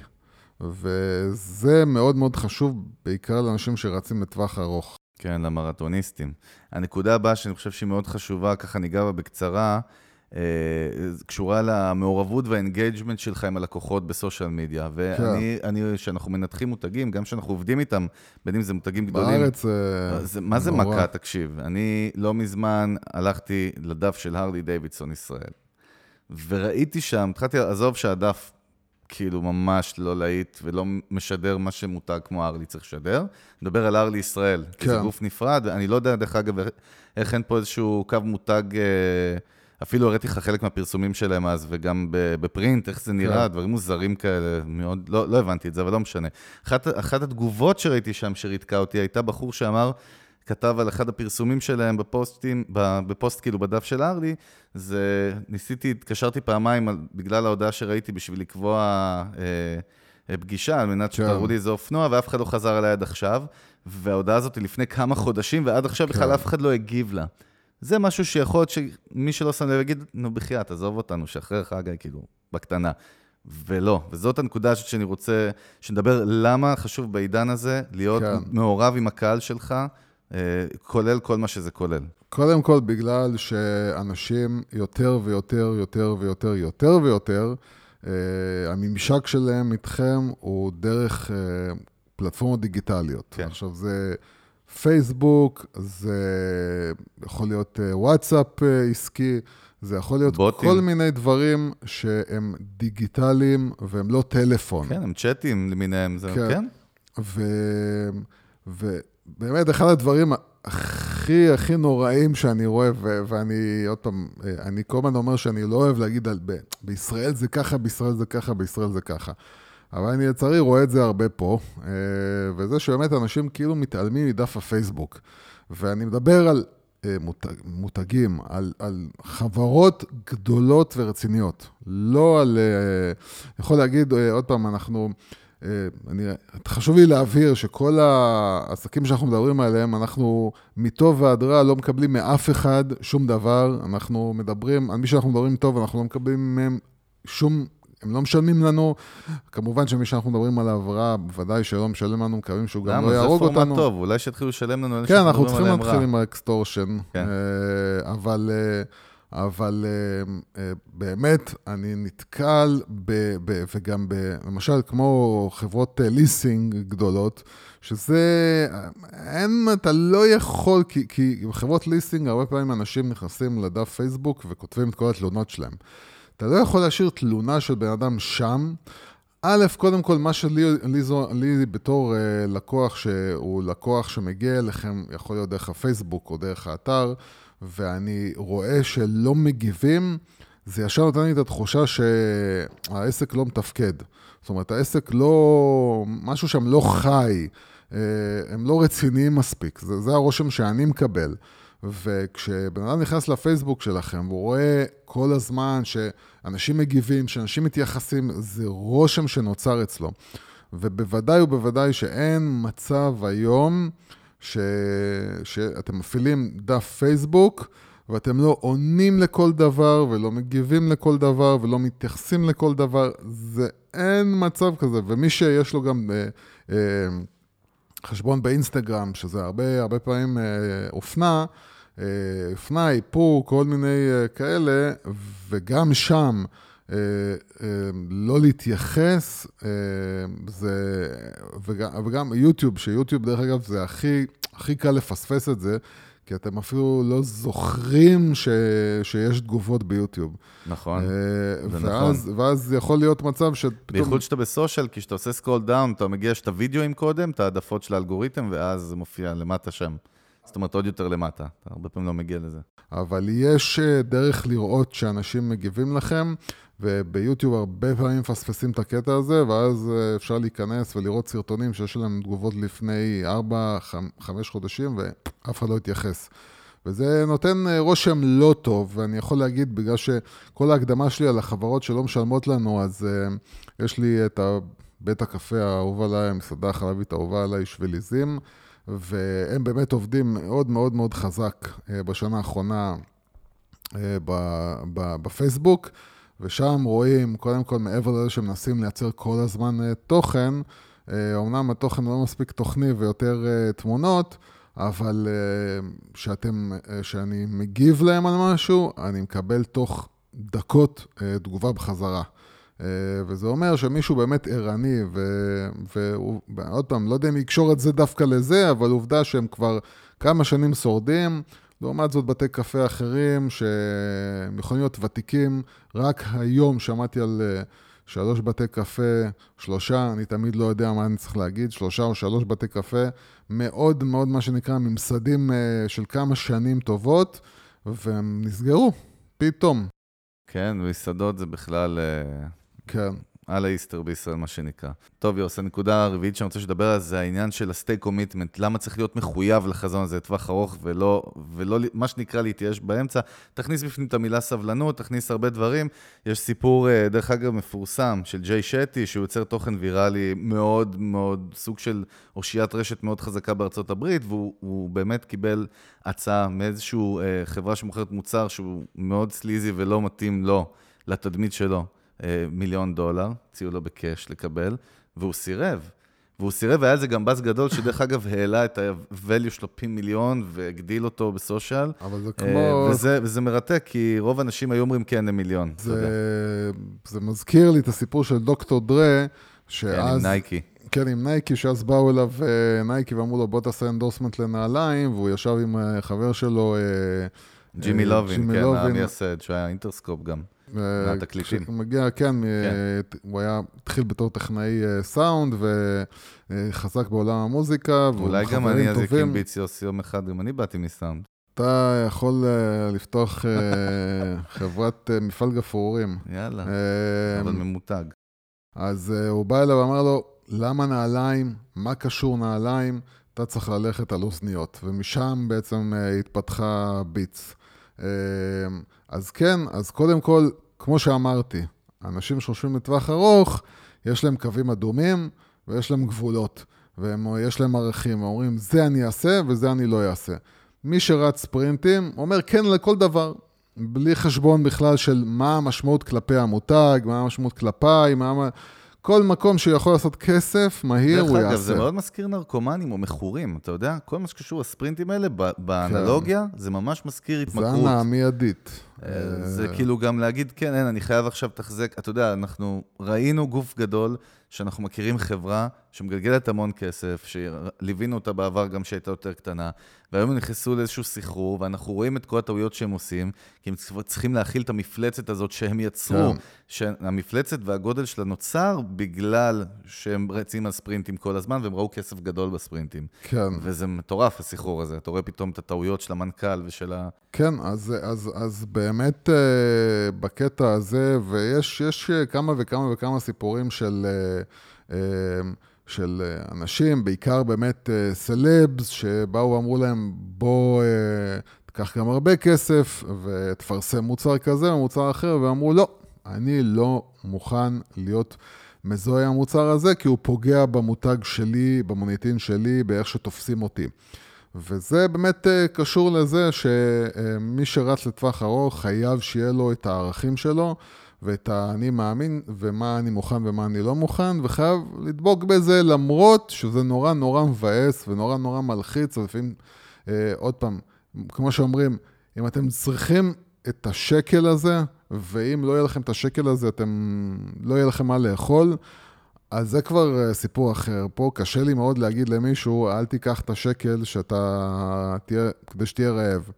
וזה מאוד מאוד חשוב, בעיקר לאנשים שרצים לטווח ארוך. כן, למרתוניסטים. הנקודה הבאה שאני חושב שהיא מאוד חשובה, ככה ניגע בה בקצרה, קשורה למעורבות והאינגייג'מנט שלך עם הלקוחות בסושיאל מדיה. ואני, כן. כשאנחנו מנתחים מותגים, גם כשאנחנו עובדים איתם, בין אם זה מותגים גדולים... בארץ אה, זה... מה זה נורא. מכה, תקשיב? אני לא מזמן הלכתי לדף של הרלי דיווידסון ישראל, וראיתי שם, התחלתי, עזוב שהדף כאילו ממש לא להיט ולא משדר מה שמותג כמו ארלי צריך לשדר. נדבר על ארלי ישראל, כן. כי זה גוף נפרד, ואני לא יודע, דרך אגב, איך אין פה איזשהו קו מותג... אה, אפילו הראיתי לך חלק מהפרסומים שלהם אז, וגם בפרינט, איך זה נראה, כן. דברים מוזרים כאלה, מאוד, לא, לא הבנתי את זה, אבל לא משנה. אחת, אחת התגובות שראיתי שם, שריתקה אותי, הייתה בחור שאמר, כתב על אחד הפרסומים שלהם בפוסטים, בפוסט כאילו בדף של ארלי, זה, ניסיתי, התקשרתי פעמיים על, בגלל ההודעה שראיתי בשביל לקבוע אה, פגישה, על מנת כן. שתראו לי איזה אופנוע, ואף אחד לא חזר אליי עד עכשיו. וההודעה הזאת היא לפני כמה חודשים, ועד עכשיו כן. בכלל אף אחד לא הגיב לה. זה משהו שיכול להיות שמי שלא שם לב יגיד, נו בחייאת, עזוב אותנו, שחרר חגי, כאילו, בקטנה. ולא, וזאת הנקודה שאני רוצה, שנדבר למה חשוב בעידן הזה להיות כן. מעורב עם הקהל שלך, אה, כולל כל מה שזה כולל. קודם כל, בגלל שאנשים יותר ויותר, יותר ויותר, יותר ויותר, אה, הממשק שלהם איתכם הוא דרך אה, פלטפורמות דיגיטליות. כן. עכשיו, זה... פייסבוק, זה יכול להיות אה, וואטסאפ אה, עסקי, זה יכול להיות בוטים. כל מיני דברים שהם דיגיטליים והם לא טלפון. כן, הם צ'אטים למיניהם, זה כן. כן. ו... ובאמת, אחד הדברים הכי הכי נוראים שאני רואה, ו- ואני, עוד פעם, אה, אני כל הזמן אומר שאני לא אוהב להגיד על... ב- בישראל זה ככה, בישראל זה ככה, בישראל זה ככה. אבל אני לצערי רואה את זה הרבה פה, אה, וזה שבאמת אנשים כאילו מתעלמים מדף הפייסבוק. ואני מדבר על אה, מותג, מותגים, על, על חברות גדולות ורציניות. לא על... אה, יכול להגיד, עוד פעם, אנחנו... אני, חשוב לי להבהיר שכל העסקים שאנחנו מדברים עליהם, אנחנו מטוב ועד רע לא מקבלים מאף אחד שום דבר. אנחנו מדברים, על מי שאנחנו מדברים טוב, אנחנו לא מקבלים מהם שום הם לא משלמים לנו, כמובן שמי שאנחנו מדברים עליו רע, בוודאי שלא משלם לנו, מקווים שהוא גם לא יהרוג אותנו. למה? זה פורמט טוב, אולי שיתחילו לשלם לנו כן, אנחנו צריכים להתחיל עם ה extortion, כן. אה, אבל... אה, אבל אה, באמת, אני נתקל, ב, ב, וגם ב, למשל, כמו חברות ליסינג גדולות, שזה, אין, אתה לא יכול, כי, כי חברות ליסינג, הרבה פעמים אנשים נכנסים לדף פייסבוק וכותבים את כל התלונות שלהם. אתה לא יכול להשאיר תלונה של בן אדם שם. א', קודם כל, מה שלי לי, לי בתור uh, לקוח שהוא לקוח שמגיע אליכם, יכול להיות דרך הפייסבוק או דרך האתר, ואני רואה שלא מגיבים, זה ישר נותן לי את התחושה שהעסק לא מתפקד. זאת אומרת, העסק לא... משהו שם לא חי, אה, הם לא רציניים מספיק, זה, זה הרושם שאני מקבל. וכשבן אדם נכנס לפייסבוק שלכם והוא רואה כל הזמן שאנשים מגיבים, שאנשים מתייחסים, זה רושם שנוצר אצלו. ובוודאי ובוודאי שאין מצב היום ש... שאתם מפעילים דף פייסבוק ואתם לא עונים לכל דבר ולא מגיבים לכל דבר ולא מתייחסים לכל דבר, זה אין מצב כזה. ומי שיש לו גם אה, אה, חשבון באינסטגרם, שזה הרבה, הרבה פעמים אה, אופנה, אה, אופנה, איפור, כל מיני אה, כאלה, וגם שם אה, לא להתייחס, זה, וגם, וגם יוטיוב, שיוטיוב דרך אגב זה הכי, הכי קל לפספס את זה. כי אתם אפילו לא זוכרים ש... שיש תגובות ביוטיוב. נכון, זה ואז, נכון. ואז יכול להיות מצב שפתאום... בייחוד שאתה ב social, כי כשאתה עושה scroll down, אתה מגיע את הוידאוים קודם, את העדפות של האלגוריתם, ואז זה מופיע למטה שם. זאת אומרת, עוד יותר למטה. אתה הרבה פעמים לא מגיע לזה. אבל יש אה, דרך לראות שאנשים מגיבים לכם, וביוטיוב הרבה פעמים מפספסים את הקטע הזה, ואז אה, אפשר להיכנס ולראות סרטונים שיש להם תגובות לפני 4-5 חודשים, ואף אחד לא התייחס. וזה נותן אה, רושם לא טוב, ואני יכול להגיד, בגלל שכל ההקדמה שלי על החברות שלא משלמות לנו, אז uh, יש לי את בית הקפה האהוב עליי, המסעדה החלבית האהובה עליי, שביליזים, והם באמת עובדים מאוד מאוד מאוד חזק uh, בשנה האחרונה uh, בפייסבוק, ושם רואים, קודם כל, מעבר לזה שמנסים לייצר כל הזמן uh, תוכן, אמנם התוכן לא מספיק תוכני ויותר תמונות, אבל שאתם, שאני מגיב להם על משהו, אני מקבל תוך דקות תגובה בחזרה. Uh, וזה אומר שמישהו באמת ערני, ועוד פעם, לא יודע אם יקשור את זה דווקא לזה, אבל עובדה שהם כבר כמה שנים שורדים. לעומת זאת, בתי קפה אחרים שהם יכולים להיות ותיקים. רק היום שמעתי על uh, שלוש בתי קפה, שלושה, אני תמיד לא יודע מה אני צריך להגיד, שלושה או שלוש בתי קפה, מאוד מאוד, מה שנקרא, ממסדים uh, של כמה שנים טובות, והם נסגרו, פתאום. כן, מסעדות זה בכלל... כן. על האיסטר בישראל, מה שנקרא. טוב, יוס, הנקודה הרביעית שאני רוצה שתדבר על זה העניין של הסטייק קומיטמנט, למה צריך להיות מחויב לחזון הזה לטווח ארוך ולא, ולא, מה שנקרא להתייאש באמצע. תכניס בפנים את המילה סבלנות, תכניס הרבה דברים. יש סיפור, דרך אגב, מפורסם של ג'יי שטי, שהוא יוצר תוכן ויראלי מאוד מאוד, סוג של אושיית רשת מאוד חזקה בארצות הברית, והוא באמת קיבל הצעה מאיזושהי חברה שמוכרת מוצר שהוא מאוד סליזי ולא מתאים לו, לתדמית שלו. מיליון דולר, הציעו לו בקאש לקבל, והוא סירב. והוא סירב, והיה לזה גם באז גדול, שדרך אגב העלה את ה-value שלו פי מיליון והגדיל אותו בסושיאל. אבל זה כמו... וזה, וזה מרתק, כי רוב האנשים היו אומרים כן למיליון. זה, זה מזכיר לי את הסיפור של Dr. Dre, שאז... כן, עם נייקי. כן, עם נייקי, שאז באו אליו נייקי ואמרו לו, בוא תעשה endorsement לנעליים, והוא ישב עם חבר שלו, ג'ימי איובין, כן, המייסד, שהיה אינטרסקופ גם. מהתקליטים. הוא מגיע, כן, כן, הוא היה, התחיל בתור טכנאי סאונד וחזק בעולם המוזיקה, אולי גם אני אז אקים ביטס יוסי יום אחד, גם אני באתי מסאונד. אתה יכול לפתוח חברת מפעל גפרורים. יאללה, אבל ממותג. אז הוא בא אליו ואמר לו, למה נעליים? מה קשור נעליים? אתה צריך ללכת על אוזניות, ומשם בעצם התפתחה ביץ. אז כן, אז קודם כל, כמו שאמרתי, אנשים שחושבים לטווח ארוך, יש להם קווים אדומים ויש להם גבולות, ויש להם ערכים, אומרים, זה אני אעשה וזה אני לא אעשה. מי שרץ ספרינטים, אומר כן לכל דבר, בלי חשבון בכלל של מה המשמעות כלפי המותג, מה המשמעות כלפיי, מה... כל מקום שיכול לעשות כסף, מהיר הוא יעשה. דרך אגב, זה מאוד מזכיר נרקומנים או מכורים, אתה יודע? כל מה שקשור לספרינטים האלה, באנלוגיה, כן. זה ממש מזכיר התמכרות. זה הנאה מיידית. זה כאילו גם להגיד, כן, אין, אני חייב עכשיו לתחזק. אתה יודע, אנחנו ראינו גוף גדול, שאנחנו מכירים חברה שמגלגלת המון כסף, שליווינו אותה בעבר גם שהייתה יותר קטנה, והיום הם נכנסו לאיזשהו סחרור, ואנחנו רואים את כל הטעויות שהם עושים, כי הם צריכים להכיל את המפלצת הזאת שהם יצרו. כן. שהמפלצת והגודל שלה נוצר בגלל שהם רצים על ספרינטים כל הזמן, והם ראו כסף גדול בספרינטים. כן. וזה מטורף, הסחרור הזה. אתה רואה פתאום את הטעויות של המנכ"ל ושל ה... כן, אז, אז, אז באמת אה, בקטע הזה, ויש כמה וכמה וכמה סיפורים של... אה, של אנשים, בעיקר באמת סלבס, שבאו ואמרו להם, בוא תיקח גם הרבה כסף ותפרסם מוצר כזה או מוצר אחר, ואמרו, לא, אני לא מוכן להיות מזוהה המוצר הזה, כי הוא פוגע במותג שלי, במוניטין שלי, באיך שתופסים אותי. וזה באמת קשור לזה שמי שרץ לטווח ארוך חייב שיהיה לו את הערכים שלו. ואת האני מאמין, ומה אני מוכן ומה אני לא מוכן, וחייב לדבוק בזה למרות שזה נורא נורא מבאס ונורא נורא מלחיץ, ולפעמים, אה, עוד פעם, כמו שאומרים, אם אתם צריכים את השקל הזה, ואם לא יהיה לכם את השקל הזה, אתם, לא יהיה לכם מה לאכול, אז זה כבר אה, סיפור אחר. פה קשה לי מאוד להגיד למישהו, אל תיקח את השקל שאתה תהיה, כדי שתהיה רעב.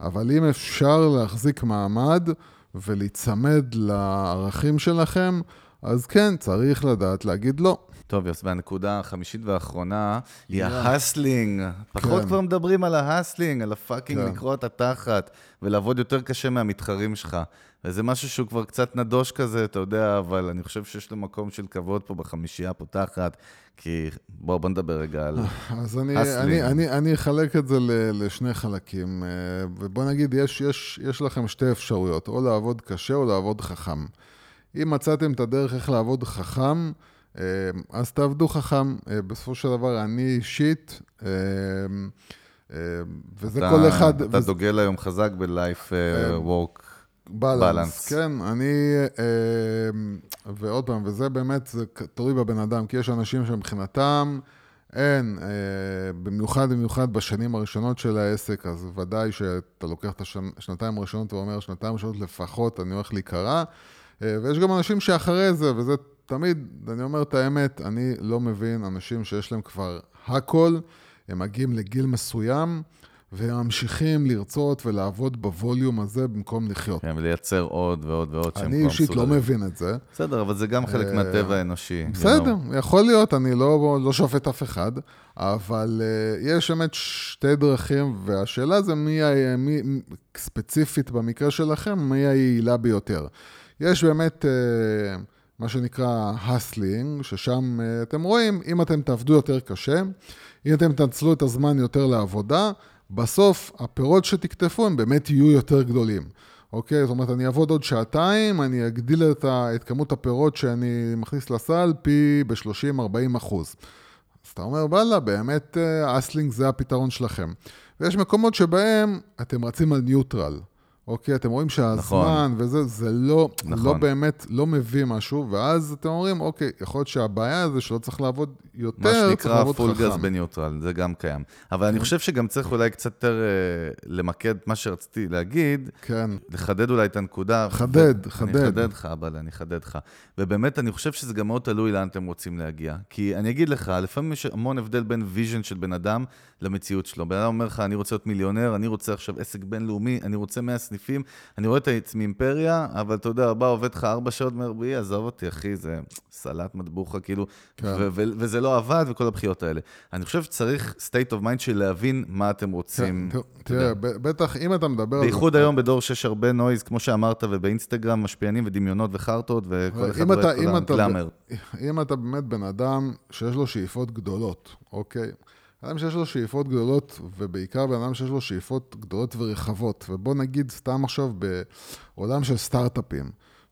אבל אם אפשר להחזיק מעמד, ולהיצמד לערכים שלכם, אז כן, צריך לדעת להגיד לא. טוב, יוס, והנקודה החמישית והאחרונה היא ה hustling. פחות כן. כבר מדברים על ה hustling, על ה fucking כן. לקרוע את התחת, ולעבוד יותר קשה מהמתחרים שלך. וזה משהו שהוא כבר קצת נדוש כזה, אתה יודע, אבל אני חושב שיש לו מקום של כבוד פה בחמישייה הפותחת, כי בואו בוא נדבר רגע על אז אני, אני, אני, אני אחלק את זה לשני חלקים, אה, ובוא נגיד, יש, יש, יש לכם שתי אפשרויות, או לעבוד קשה או לעבוד חכם. אם מצאתם את הדרך איך לעבוד חכם, אה, אז תעבדו חכם. אה, בסופו של דבר, אני אישית, וזה אתה, כל אחד... אתה וזה... דוגל היום חזק ב-life work. בלנס. כן, אני, ועוד פעם, וזה באמת, זה תלוי בבן אדם, כי יש אנשים שמבחינתם, אין, במיוחד, במיוחד בשנים הראשונות של העסק, אז ודאי שאתה לוקח את השנתיים הראשונות ואומר, שנתיים ראשונות לפחות, אני הולך להיקרע, ויש גם אנשים שאחרי זה, וזה תמיד, אני אומר את האמת, אני לא מבין אנשים שיש להם כבר הכל, הם מגיעים לגיל מסוים, והם ממשיכים לרצות ולעבוד בווליום הזה במקום לחיות. כן, ולייצר עוד ועוד ועוד שהם אני אישית לא מבין את זה. בסדר, אבל זה גם חלק אה, מהטבע האנושי. בסדר, יכול להיות, אני לא, לא שופט אף אחד, אבל uh, יש באמת שתי דרכים, והשאלה זה מי, מי, ספציפית במקרה שלכם, מי היעילה ביותר. יש באמת... Uh, מה שנקרא הסלינג, ששם אתם רואים, אם אתם תעבדו יותר קשה, אם אתם תנצלו את הזמן יותר לעבודה, בסוף הפירות שתקטפו הם באמת יהיו יותר גדולים. אוקיי? זאת אומרת, אני אעבוד עוד שעתיים, אני אגדיל את, ה, את כמות הפירות שאני מכניס לסל פי ב-30-40 אחוז. אז אתה אומר, וואלה, באמת hustling זה הפתרון שלכם. ויש מקומות שבהם אתם רצים על ניוטרל. אוקיי, אתם רואים שהזמן נכון. וזה, זה לא, נכון. לא באמת, לא מביא משהו, ואז אתם אומרים, אוקיי, יכול להיות שהבעיה זה שלא צריך לעבוד יותר, צריך לעבוד חכם. מה שנקרא full gas בניוטרל, זה גם קיים. אבל אני כן. חושב שגם צריך אולי קצת יותר uh, למקד מה שרציתי להגיד, כן. לחדד אולי את הנקודה. חדד, ו- חדד. אני אחדד לך, אבל אני אחדד לך. ובאמת, אני חושב שזה גם מאוד תלוי לאן אתם רוצים להגיע. כי אני אגיד לך, לפעמים יש המון הבדל בין vision של בן אדם למציאות שלו. בן אדם אומר לך, אני רוצה להיות מיליונר, אני רוצה עכשיו עסק בינלאומי, אני רוצה 100 סניפים, אני רואה את עצמי אימפריה, אבל אתה יודע, בא עובד לך ארבע שעות מרביעי, עזוב אותי, אחי, זה סלט מטבוחה, כאילו, כן. ו- ו- וזה לא עבד, וכל הבכיות האלה. אני חושב שצריך state of mind של להבין מה אתם רוצים. כן, תראה, בטח אם אתה מדבר. בייחוד היום בדור שיש הרבה נויז, כמו שאמרת, ובאינסטגרם משפיענים ודמיונות וחרטות, וכל אחד רואה את כולם גלאמר. אם אתה באמת בן אדם שיש לו שאיפות גדולות, אוקיי? אדם שיש לו שאיפות גדולות, ובעיקר בן אדם שיש לו שאיפות גדולות ורחבות. ובוא נגיד סתם עכשיו בעולם של סטארט-אפים.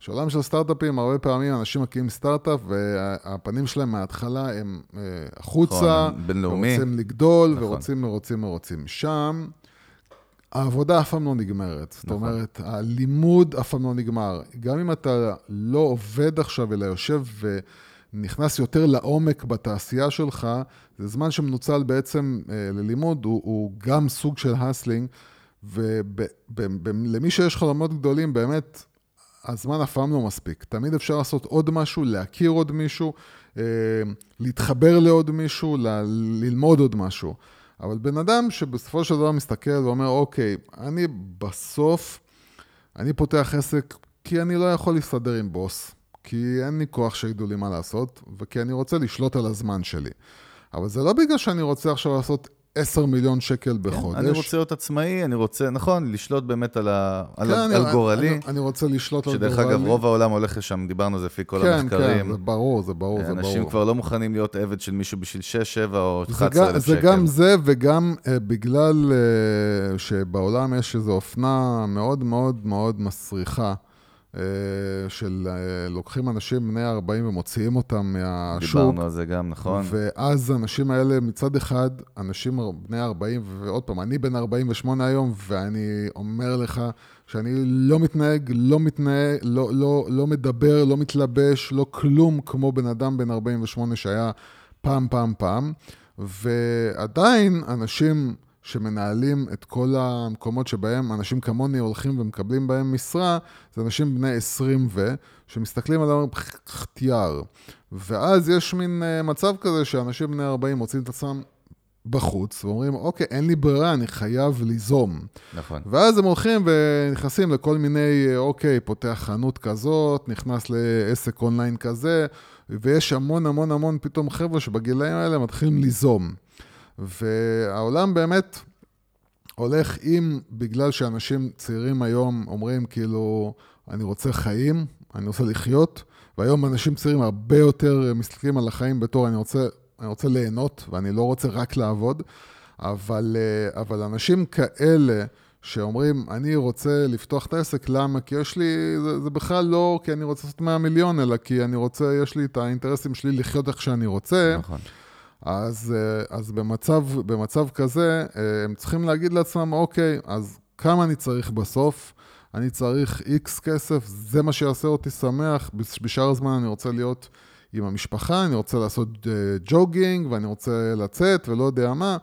בעולם של סטארט-אפים, הרבה פעמים אנשים מקימים סטארט-אפ, והפנים שלהם מההתחלה הם אה, החוצה, נכון, בינלאומי. ורוצים לגדול, נכון. ורוצים, ורוצים, ורוצים. שם, העבודה אף פעם לא נגמרת. נכון. זאת אומרת, הלימוד אף פעם לא נגמר. גם אם אתה לא עובד עכשיו, אלא יושב ו... נכנס יותר לעומק בתעשייה שלך, זה זמן שמנוצל בעצם אה, ללימוד, הוא, הוא גם סוג של הסלינג, ולמי שיש חלומות גדולים, באמת, הזמן אף פעם לא מספיק. תמיד אפשר לעשות עוד משהו, להכיר עוד מישהו, אה, להתחבר לעוד מישהו, ל- ללמוד עוד משהו. אבל בן אדם שבסופו של דבר מסתכל ואומר, אוקיי, אני בסוף, אני פותח עסק כי אני לא יכול להסתדר עם בוס, כי אין לי כוח שידעו לי מה לעשות, וכי אני רוצה לשלוט על הזמן שלי. אבל זה לא בגלל שאני רוצה עכשיו לעשות 10 מיליון שקל כן, בחודש. אני רוצה להיות עצמאי, אני רוצה, נכון, לשלוט באמת על, ה, על, כן, על אני, גורלי. אני, אני רוצה לשלוט על גורלי. שדרך אגב, רוב העולם הולך לשם, דיברנו על זה לפי כל כן, המחקרים. כן, זה ברור, זה ברור, זה ברור. אנשים כבר לא מוכנים להיות עבד של מישהו בשביל 6, 7 או זה 11 גם, אלף זה שקל. גם זה וגם uh, בגלל uh, שבעולם יש איזו אופנה מאוד מאוד מאוד מסריחה, של uh, לוקחים אנשים בני 40 ומוציאים אותם מהשוק. דיברנו על זה גם, נכון? ואז האנשים האלה, מצד אחד, אנשים בני 40, ועוד פעם, אני בן 48 היום, ואני אומר לך שאני לא מתנהג, לא מתנהג, לא, לא, לא מדבר, לא מתלבש, לא כלום כמו בן אדם בן 48 שהיה פעם, פעם, פעם. ועדיין אנשים שמנהלים את כל המקומות שבהם אנשים כמוני הולכים ומקבלים בהם משרה, זה אנשים בני 20 ו, שמסתכלים על אומרים, חטיאר. ואז יש מין uh, מצב כזה שאנשים בני 40 מוצאים את עצמם בחוץ, ואומרים, אוקיי, אין לי ברירה, אני חייב ליזום. נכון. ואז הם הולכים ונכנסים לכל מיני, אוקיי, פותח חנות כזאת, נכנס לעסק אונליין כזה, ויש המון המון המון פתאום חבר'ה שבגילאים האלה מתחילים ליזום. והעולם באמת הולך עם, בגלל שאנשים צעירים היום אומרים, כאילו, אני רוצה חיים, אני רוצה לחיות, והיום אנשים צעירים הרבה יותר מסתכלים על החיים בתור, אני רוצה, אני רוצה ליהנות, ואני לא רוצה רק לעבוד, אבל, אבל אנשים כאלה, שאומרים, אני רוצה לפתוח את העסק, למה? כי יש לי, זה, זה בכלל לא כי אני רוצה לעשות 100 מיליון, אלא כי אני רוצה, יש לי את האינטרסים שלי לחיות איך שאני רוצה. נכון. אז, אז במצב, במצב כזה, הם צריכים להגיד לעצמם, אוקיי, אז כמה אני צריך בסוף? אני צריך איקס כסף, זה מה שיעשה אותי שמח. בשאר הזמן אני רוצה להיות עם המשפחה, אני רוצה לעשות ג'וגינג, ואני רוצה לצאת, ולא יודע מה.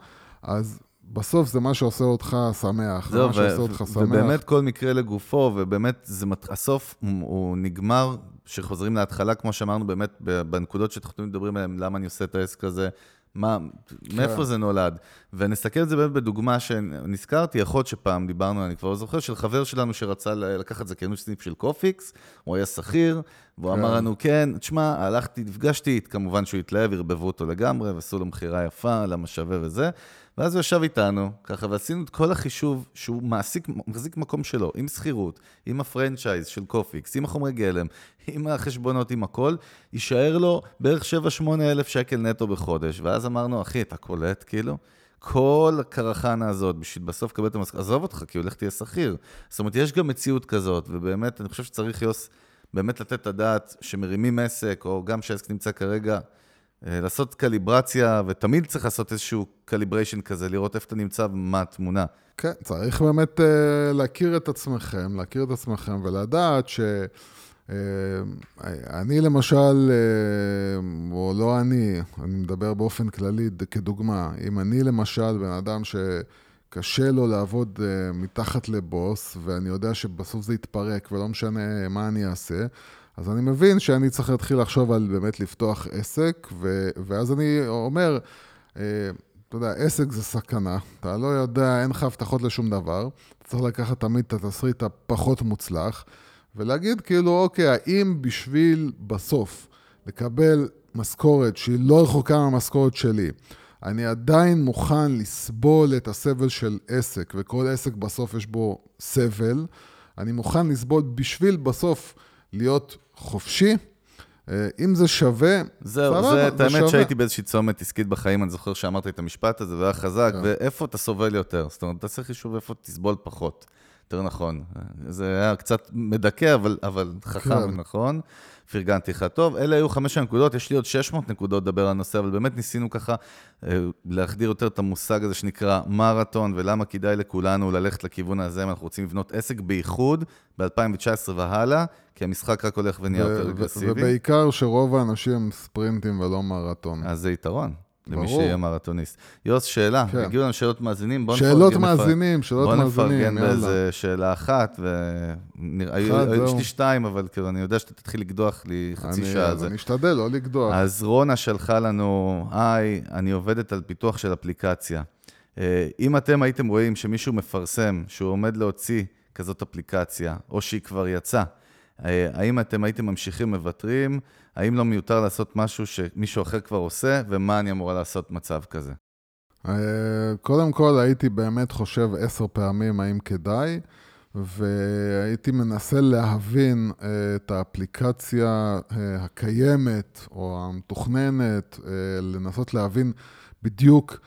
אז בסוף זה מה שעושה אותך שמח, זה מה שעושה אותך שמח. ובאמת כל מקרה לגופו, ובאמת זה, הסוף הוא נגמר, שחוזרים להתחלה, כמו שאמרנו, באמת בנקודות שתחתונים מדברים עליהן, למה אני עושה את העסק הזה, מה, כן. מאיפה זה נולד. ונסתכל על זה באמת בדוגמה שנזכרתי, להיות שפעם דיברנו, אני כבר לא זוכר, של חבר שלנו שרצה לקחת זכיינות סניף של קופיקס, הוא היה שכיר, והוא כן. אמר לנו, כן, תשמע, הלכתי, נפגשתי, כמובן שהוא התלהב, ערבבו אותו לגמרי, ועשו לו מכירה יפה, למה שווה וזה. ואז הוא ישב איתנו, ככה, ועשינו את כל החישוב שהוא מעסיק, מחזיק מקום שלו, עם שכירות, עם ה franchise של קופיקס, עם החומרי גלם, עם החשבונות, עם הכל, יישאר לו בערך 7-8 אלף שקל נטו בחודש. ואז אמרנו, אחי, אתה קולט, כאילו? כל הקרחנה הזאת, בשביל בסוף לקבל את המשכורת, עזוב אותך, כי הולך תהיה שכיר. זאת אומרת, יש גם מציאות כזאת, ובאמת, אני חושב שצריך יוס באמת לתת את הדעת שמרימים עסק, או גם שהעסק נמצא כרגע, לעשות קליברציה, ותמיד צריך לעשות איזשהו calibration כזה, לראות איפה אתה נמצא ומה התמונה. כן, צריך באמת uh, להכיר את עצמכם, להכיר את עצמכם ולדעת ש... Uh, אני למשל, או לא אני, אני מדבר באופן כללי כדוגמה, אם אני למשל בן אדם שקשה לו לעבוד uh, מתחת לבוס, ואני יודע שבסוף זה יתפרק ולא משנה מה אני אעשה, אז אני מבין שאני צריך להתחיל לחשוב על באמת לפתוח עסק, ו- ואז אני אומר, אה, אתה יודע, עסק זה סכנה, אתה לא יודע, אין לך הבטחות לשום דבר, אתה צריך לקחת תמיד את התסריט הפחות מוצלח, ולהגיד כאילו, אוקיי, האם בשביל בסוף לקבל משכורת שהיא לא רחוקה מהמשכורת שלי, אני עדיין מוכן לסבול את הסבל של עסק, וכל עסק בסוף יש בו סבל, אני מוכן לסבול בשביל בסוף להיות חופשי, אם זה שווה, זהו, סבבה, זה, את האמת שהייתי באיזושהי צומת עסקית בחיים, אני זוכר שאמרת את המשפט הזה, והיה חזק, yeah. ואיפה אתה סובל יותר? זאת אומרת, אתה צריך חישוב איפה תסבול פחות. יותר נכון. זה היה קצת מדכא, אבל, אבל חכם, כן. נכון? פרגנתי לך. טוב, אלה היו חמש הנקודות, יש לי עוד 600 נקודות לדבר על הנושא, אבל באמת ניסינו ככה להחדיר יותר את המושג הזה שנקרא מרתון, ולמה כדאי לכולנו ללכת לכיוון הזה, אם אנחנו רוצים לבנות עסק בייחוד ב-2019 והלאה, כי המשחק רק הולך ונהיה יותר אגרסיבי. ובעיקר שרוב האנשים הם ספרינטים ולא מרתון. אז זה יתרון. למי שיהיה מרתוניסט. יוס, שאלה, כן. הגיעו לנו שאלות מאזינים, בוא שאלות נפרגן, מאזינים, שאלות בוא מאזינים, נפרגן באיזה שאלה אחת, ויש לי שתיים, אבל כאילו, אני יודע שאתה תתחיל לקדוח לי חצי אני, שעה על זה. אני אשתדל לא לקדוח. אז רונה שלחה לנו, היי, אני עובדת על פיתוח של אפליקציה. אה, אם אתם הייתם רואים שמישהו מפרסם שהוא עומד להוציא כזאת אפליקציה, או שהיא כבר יצאה, אה, האם אתם הייתם ממשיכים מוותרים? האם לא מיותר לעשות משהו שמישהו אחר כבר עושה, ומה אני אמורה לעשות במצב כזה? אה, קודם כל, הייתי באמת חושב עשר פעמים האם כדאי, והייתי מנסה להבין את האפליקציה הקיימת או המתוכננת, לנסות להבין בדיוק אה,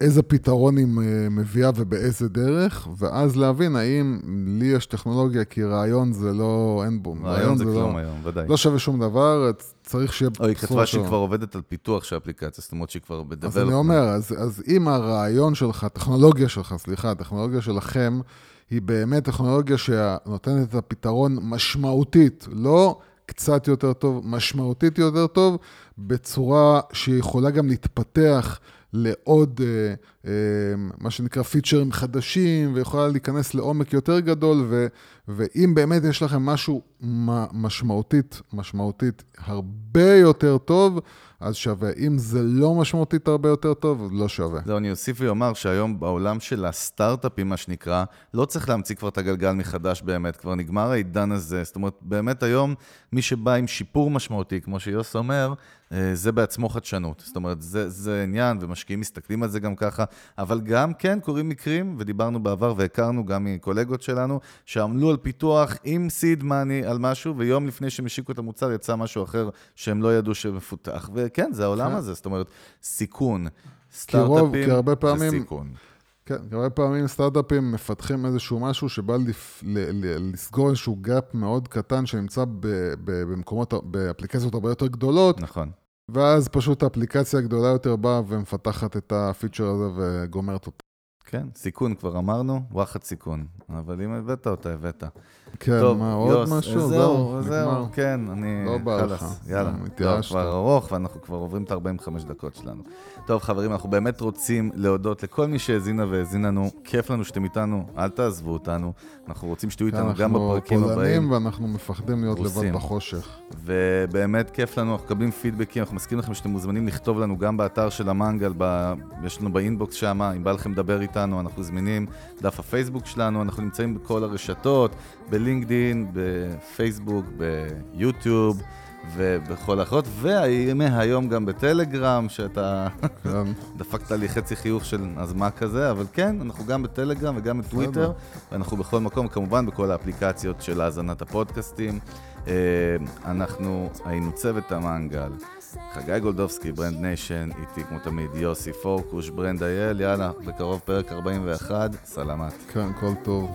איזה פתרון היא אה, מביאה ובאיזה דרך, ואז להבין האם לי יש טכנולוגיה, כי רעיון זה לא, אין בו, רעיון, רעיון זה, זה כלום לא, היום, ודאי. לא שווה שום דבר, צריך שיהיה... או היא כתבה שהיא כבר עובדת על פיתוח של אפליקציה, זאת אומרת שהיא כבר בדבר. אז אני אומר, אז, אז אם הרעיון שלך, הטכנולוגיה שלך, סליחה, הטכנולוגיה שלכם, היא באמת טכנולוגיה שנותנת את הפתרון משמעותית, לא קצת יותר טוב, משמעותית יותר טוב, בצורה שיכולה גם להתפתח. לעוד, אה, אה, מה שנקרא, פיצ'רים חדשים, ויכולה להיכנס לעומק יותר גדול, ו, ואם באמת יש לכם משהו משמעותית, משמעותית הרבה יותר טוב, אז שווה. אם זה לא משמעותית הרבה יותר טוב, לא שווה. זהו, אני אוסיף ואומר שהיום בעולם של הסטארט-אפים, מה שנקרא, לא צריך להמציא כבר את הגלגל מחדש באמת, כבר נגמר העידן הזה. זאת אומרת, באמת היום, מי שבא עם שיפור משמעותי, כמו שיוס אומר, אה, זה בעצמו חדשנות. זאת אומרת, זה, זה עניין, ומשקיעים מסתכלים על זה גם ככה, אבל גם כן קורים מקרים, ודיברנו בעבר והכרנו גם מקולגות שלנו, שעמלו על פיתוח עם seed money על משהו, ויום לפני שהם השיקו את המוצר יצא משהו אחר שהם לא ידעו שמפותח. וכן, זה העולם כן. הזה, זאת אומרת, סיכון. סטארט-אפים זה סיכון. כן, הרבה פעמים סטארט-אפים מפתחים איזשהו משהו שבא לפ... ל... ל... לסגור איזשהו gap מאוד קטן שנמצא ב... ב... במקומות, באפליקציות הרבה יותר גדולות. נכון. ואז פשוט האפליקציה הגדולה יותר באה ומפתחת את הפיצ'ר הזה וגומרת אותה. כן, סיכון כבר אמרנו, וואחד סיכון. אבל אם הבאת אותה, הבאת. כן, טוב, מה, עוד יוס, משהו? זהו, זהו, כן, אני... לא בא לך. יאללה, טוב, כבר ארוך, ואנחנו כבר עוברים את ה-45 דקות שלנו. טוב, חברים, אנחנו באמת רוצים להודות לכל מי שהאזינה והאזין לנו. כיף לנו שאתם איתנו, אל תעזבו אותנו. אנחנו רוצים שתהיו איתנו גם בפרקים הבאים. אנחנו פולנים ואנחנו מפחדים להיות לבד בחושך. ובאמת כיף לנו, אנחנו מקבלים פידבקים, אנחנו מזכירים לכם שאתם מוזמנים לכתוב לנו גם באתר של המנגל, ב... יש לנו באינבוקס שם, אם בא לכם לדבר איתנו, אנחנו זמינים, דף הפייסבוק שלנו, אנחנו נמצאים בכל הרשתות, בלינקדין, בפייסבוק, ביוטיוב. ובכל האחרות, ומהיום גם בטלגרם, שאתה דפקת לי חצי חיוך של אז מה כזה, אבל כן, אנחנו גם בטלגרם וגם בטוויטר, ואנחנו בכל מקום, כמובן בכל האפליקציות של האזנת הפודקאסטים. אה, אנחנו היינו צוות המנגל. חגי גולדובסקי, Brand Nation, איתי כמו תמיד יוסי פורקוש, ברנד אייל, יאללה, בקרוב פרק 41, סלמת. כן, כל טוב.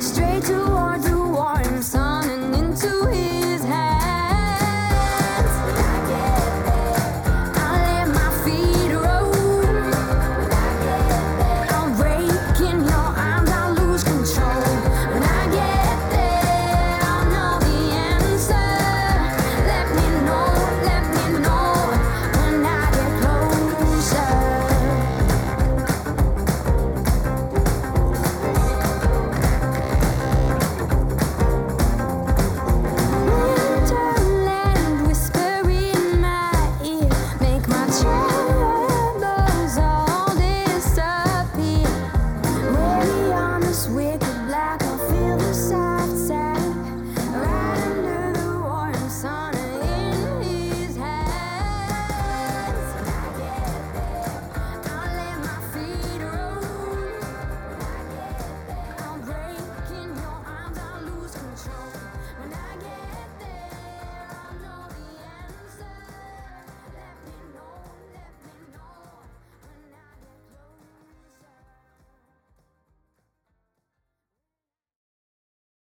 Straight towards the warm sun and into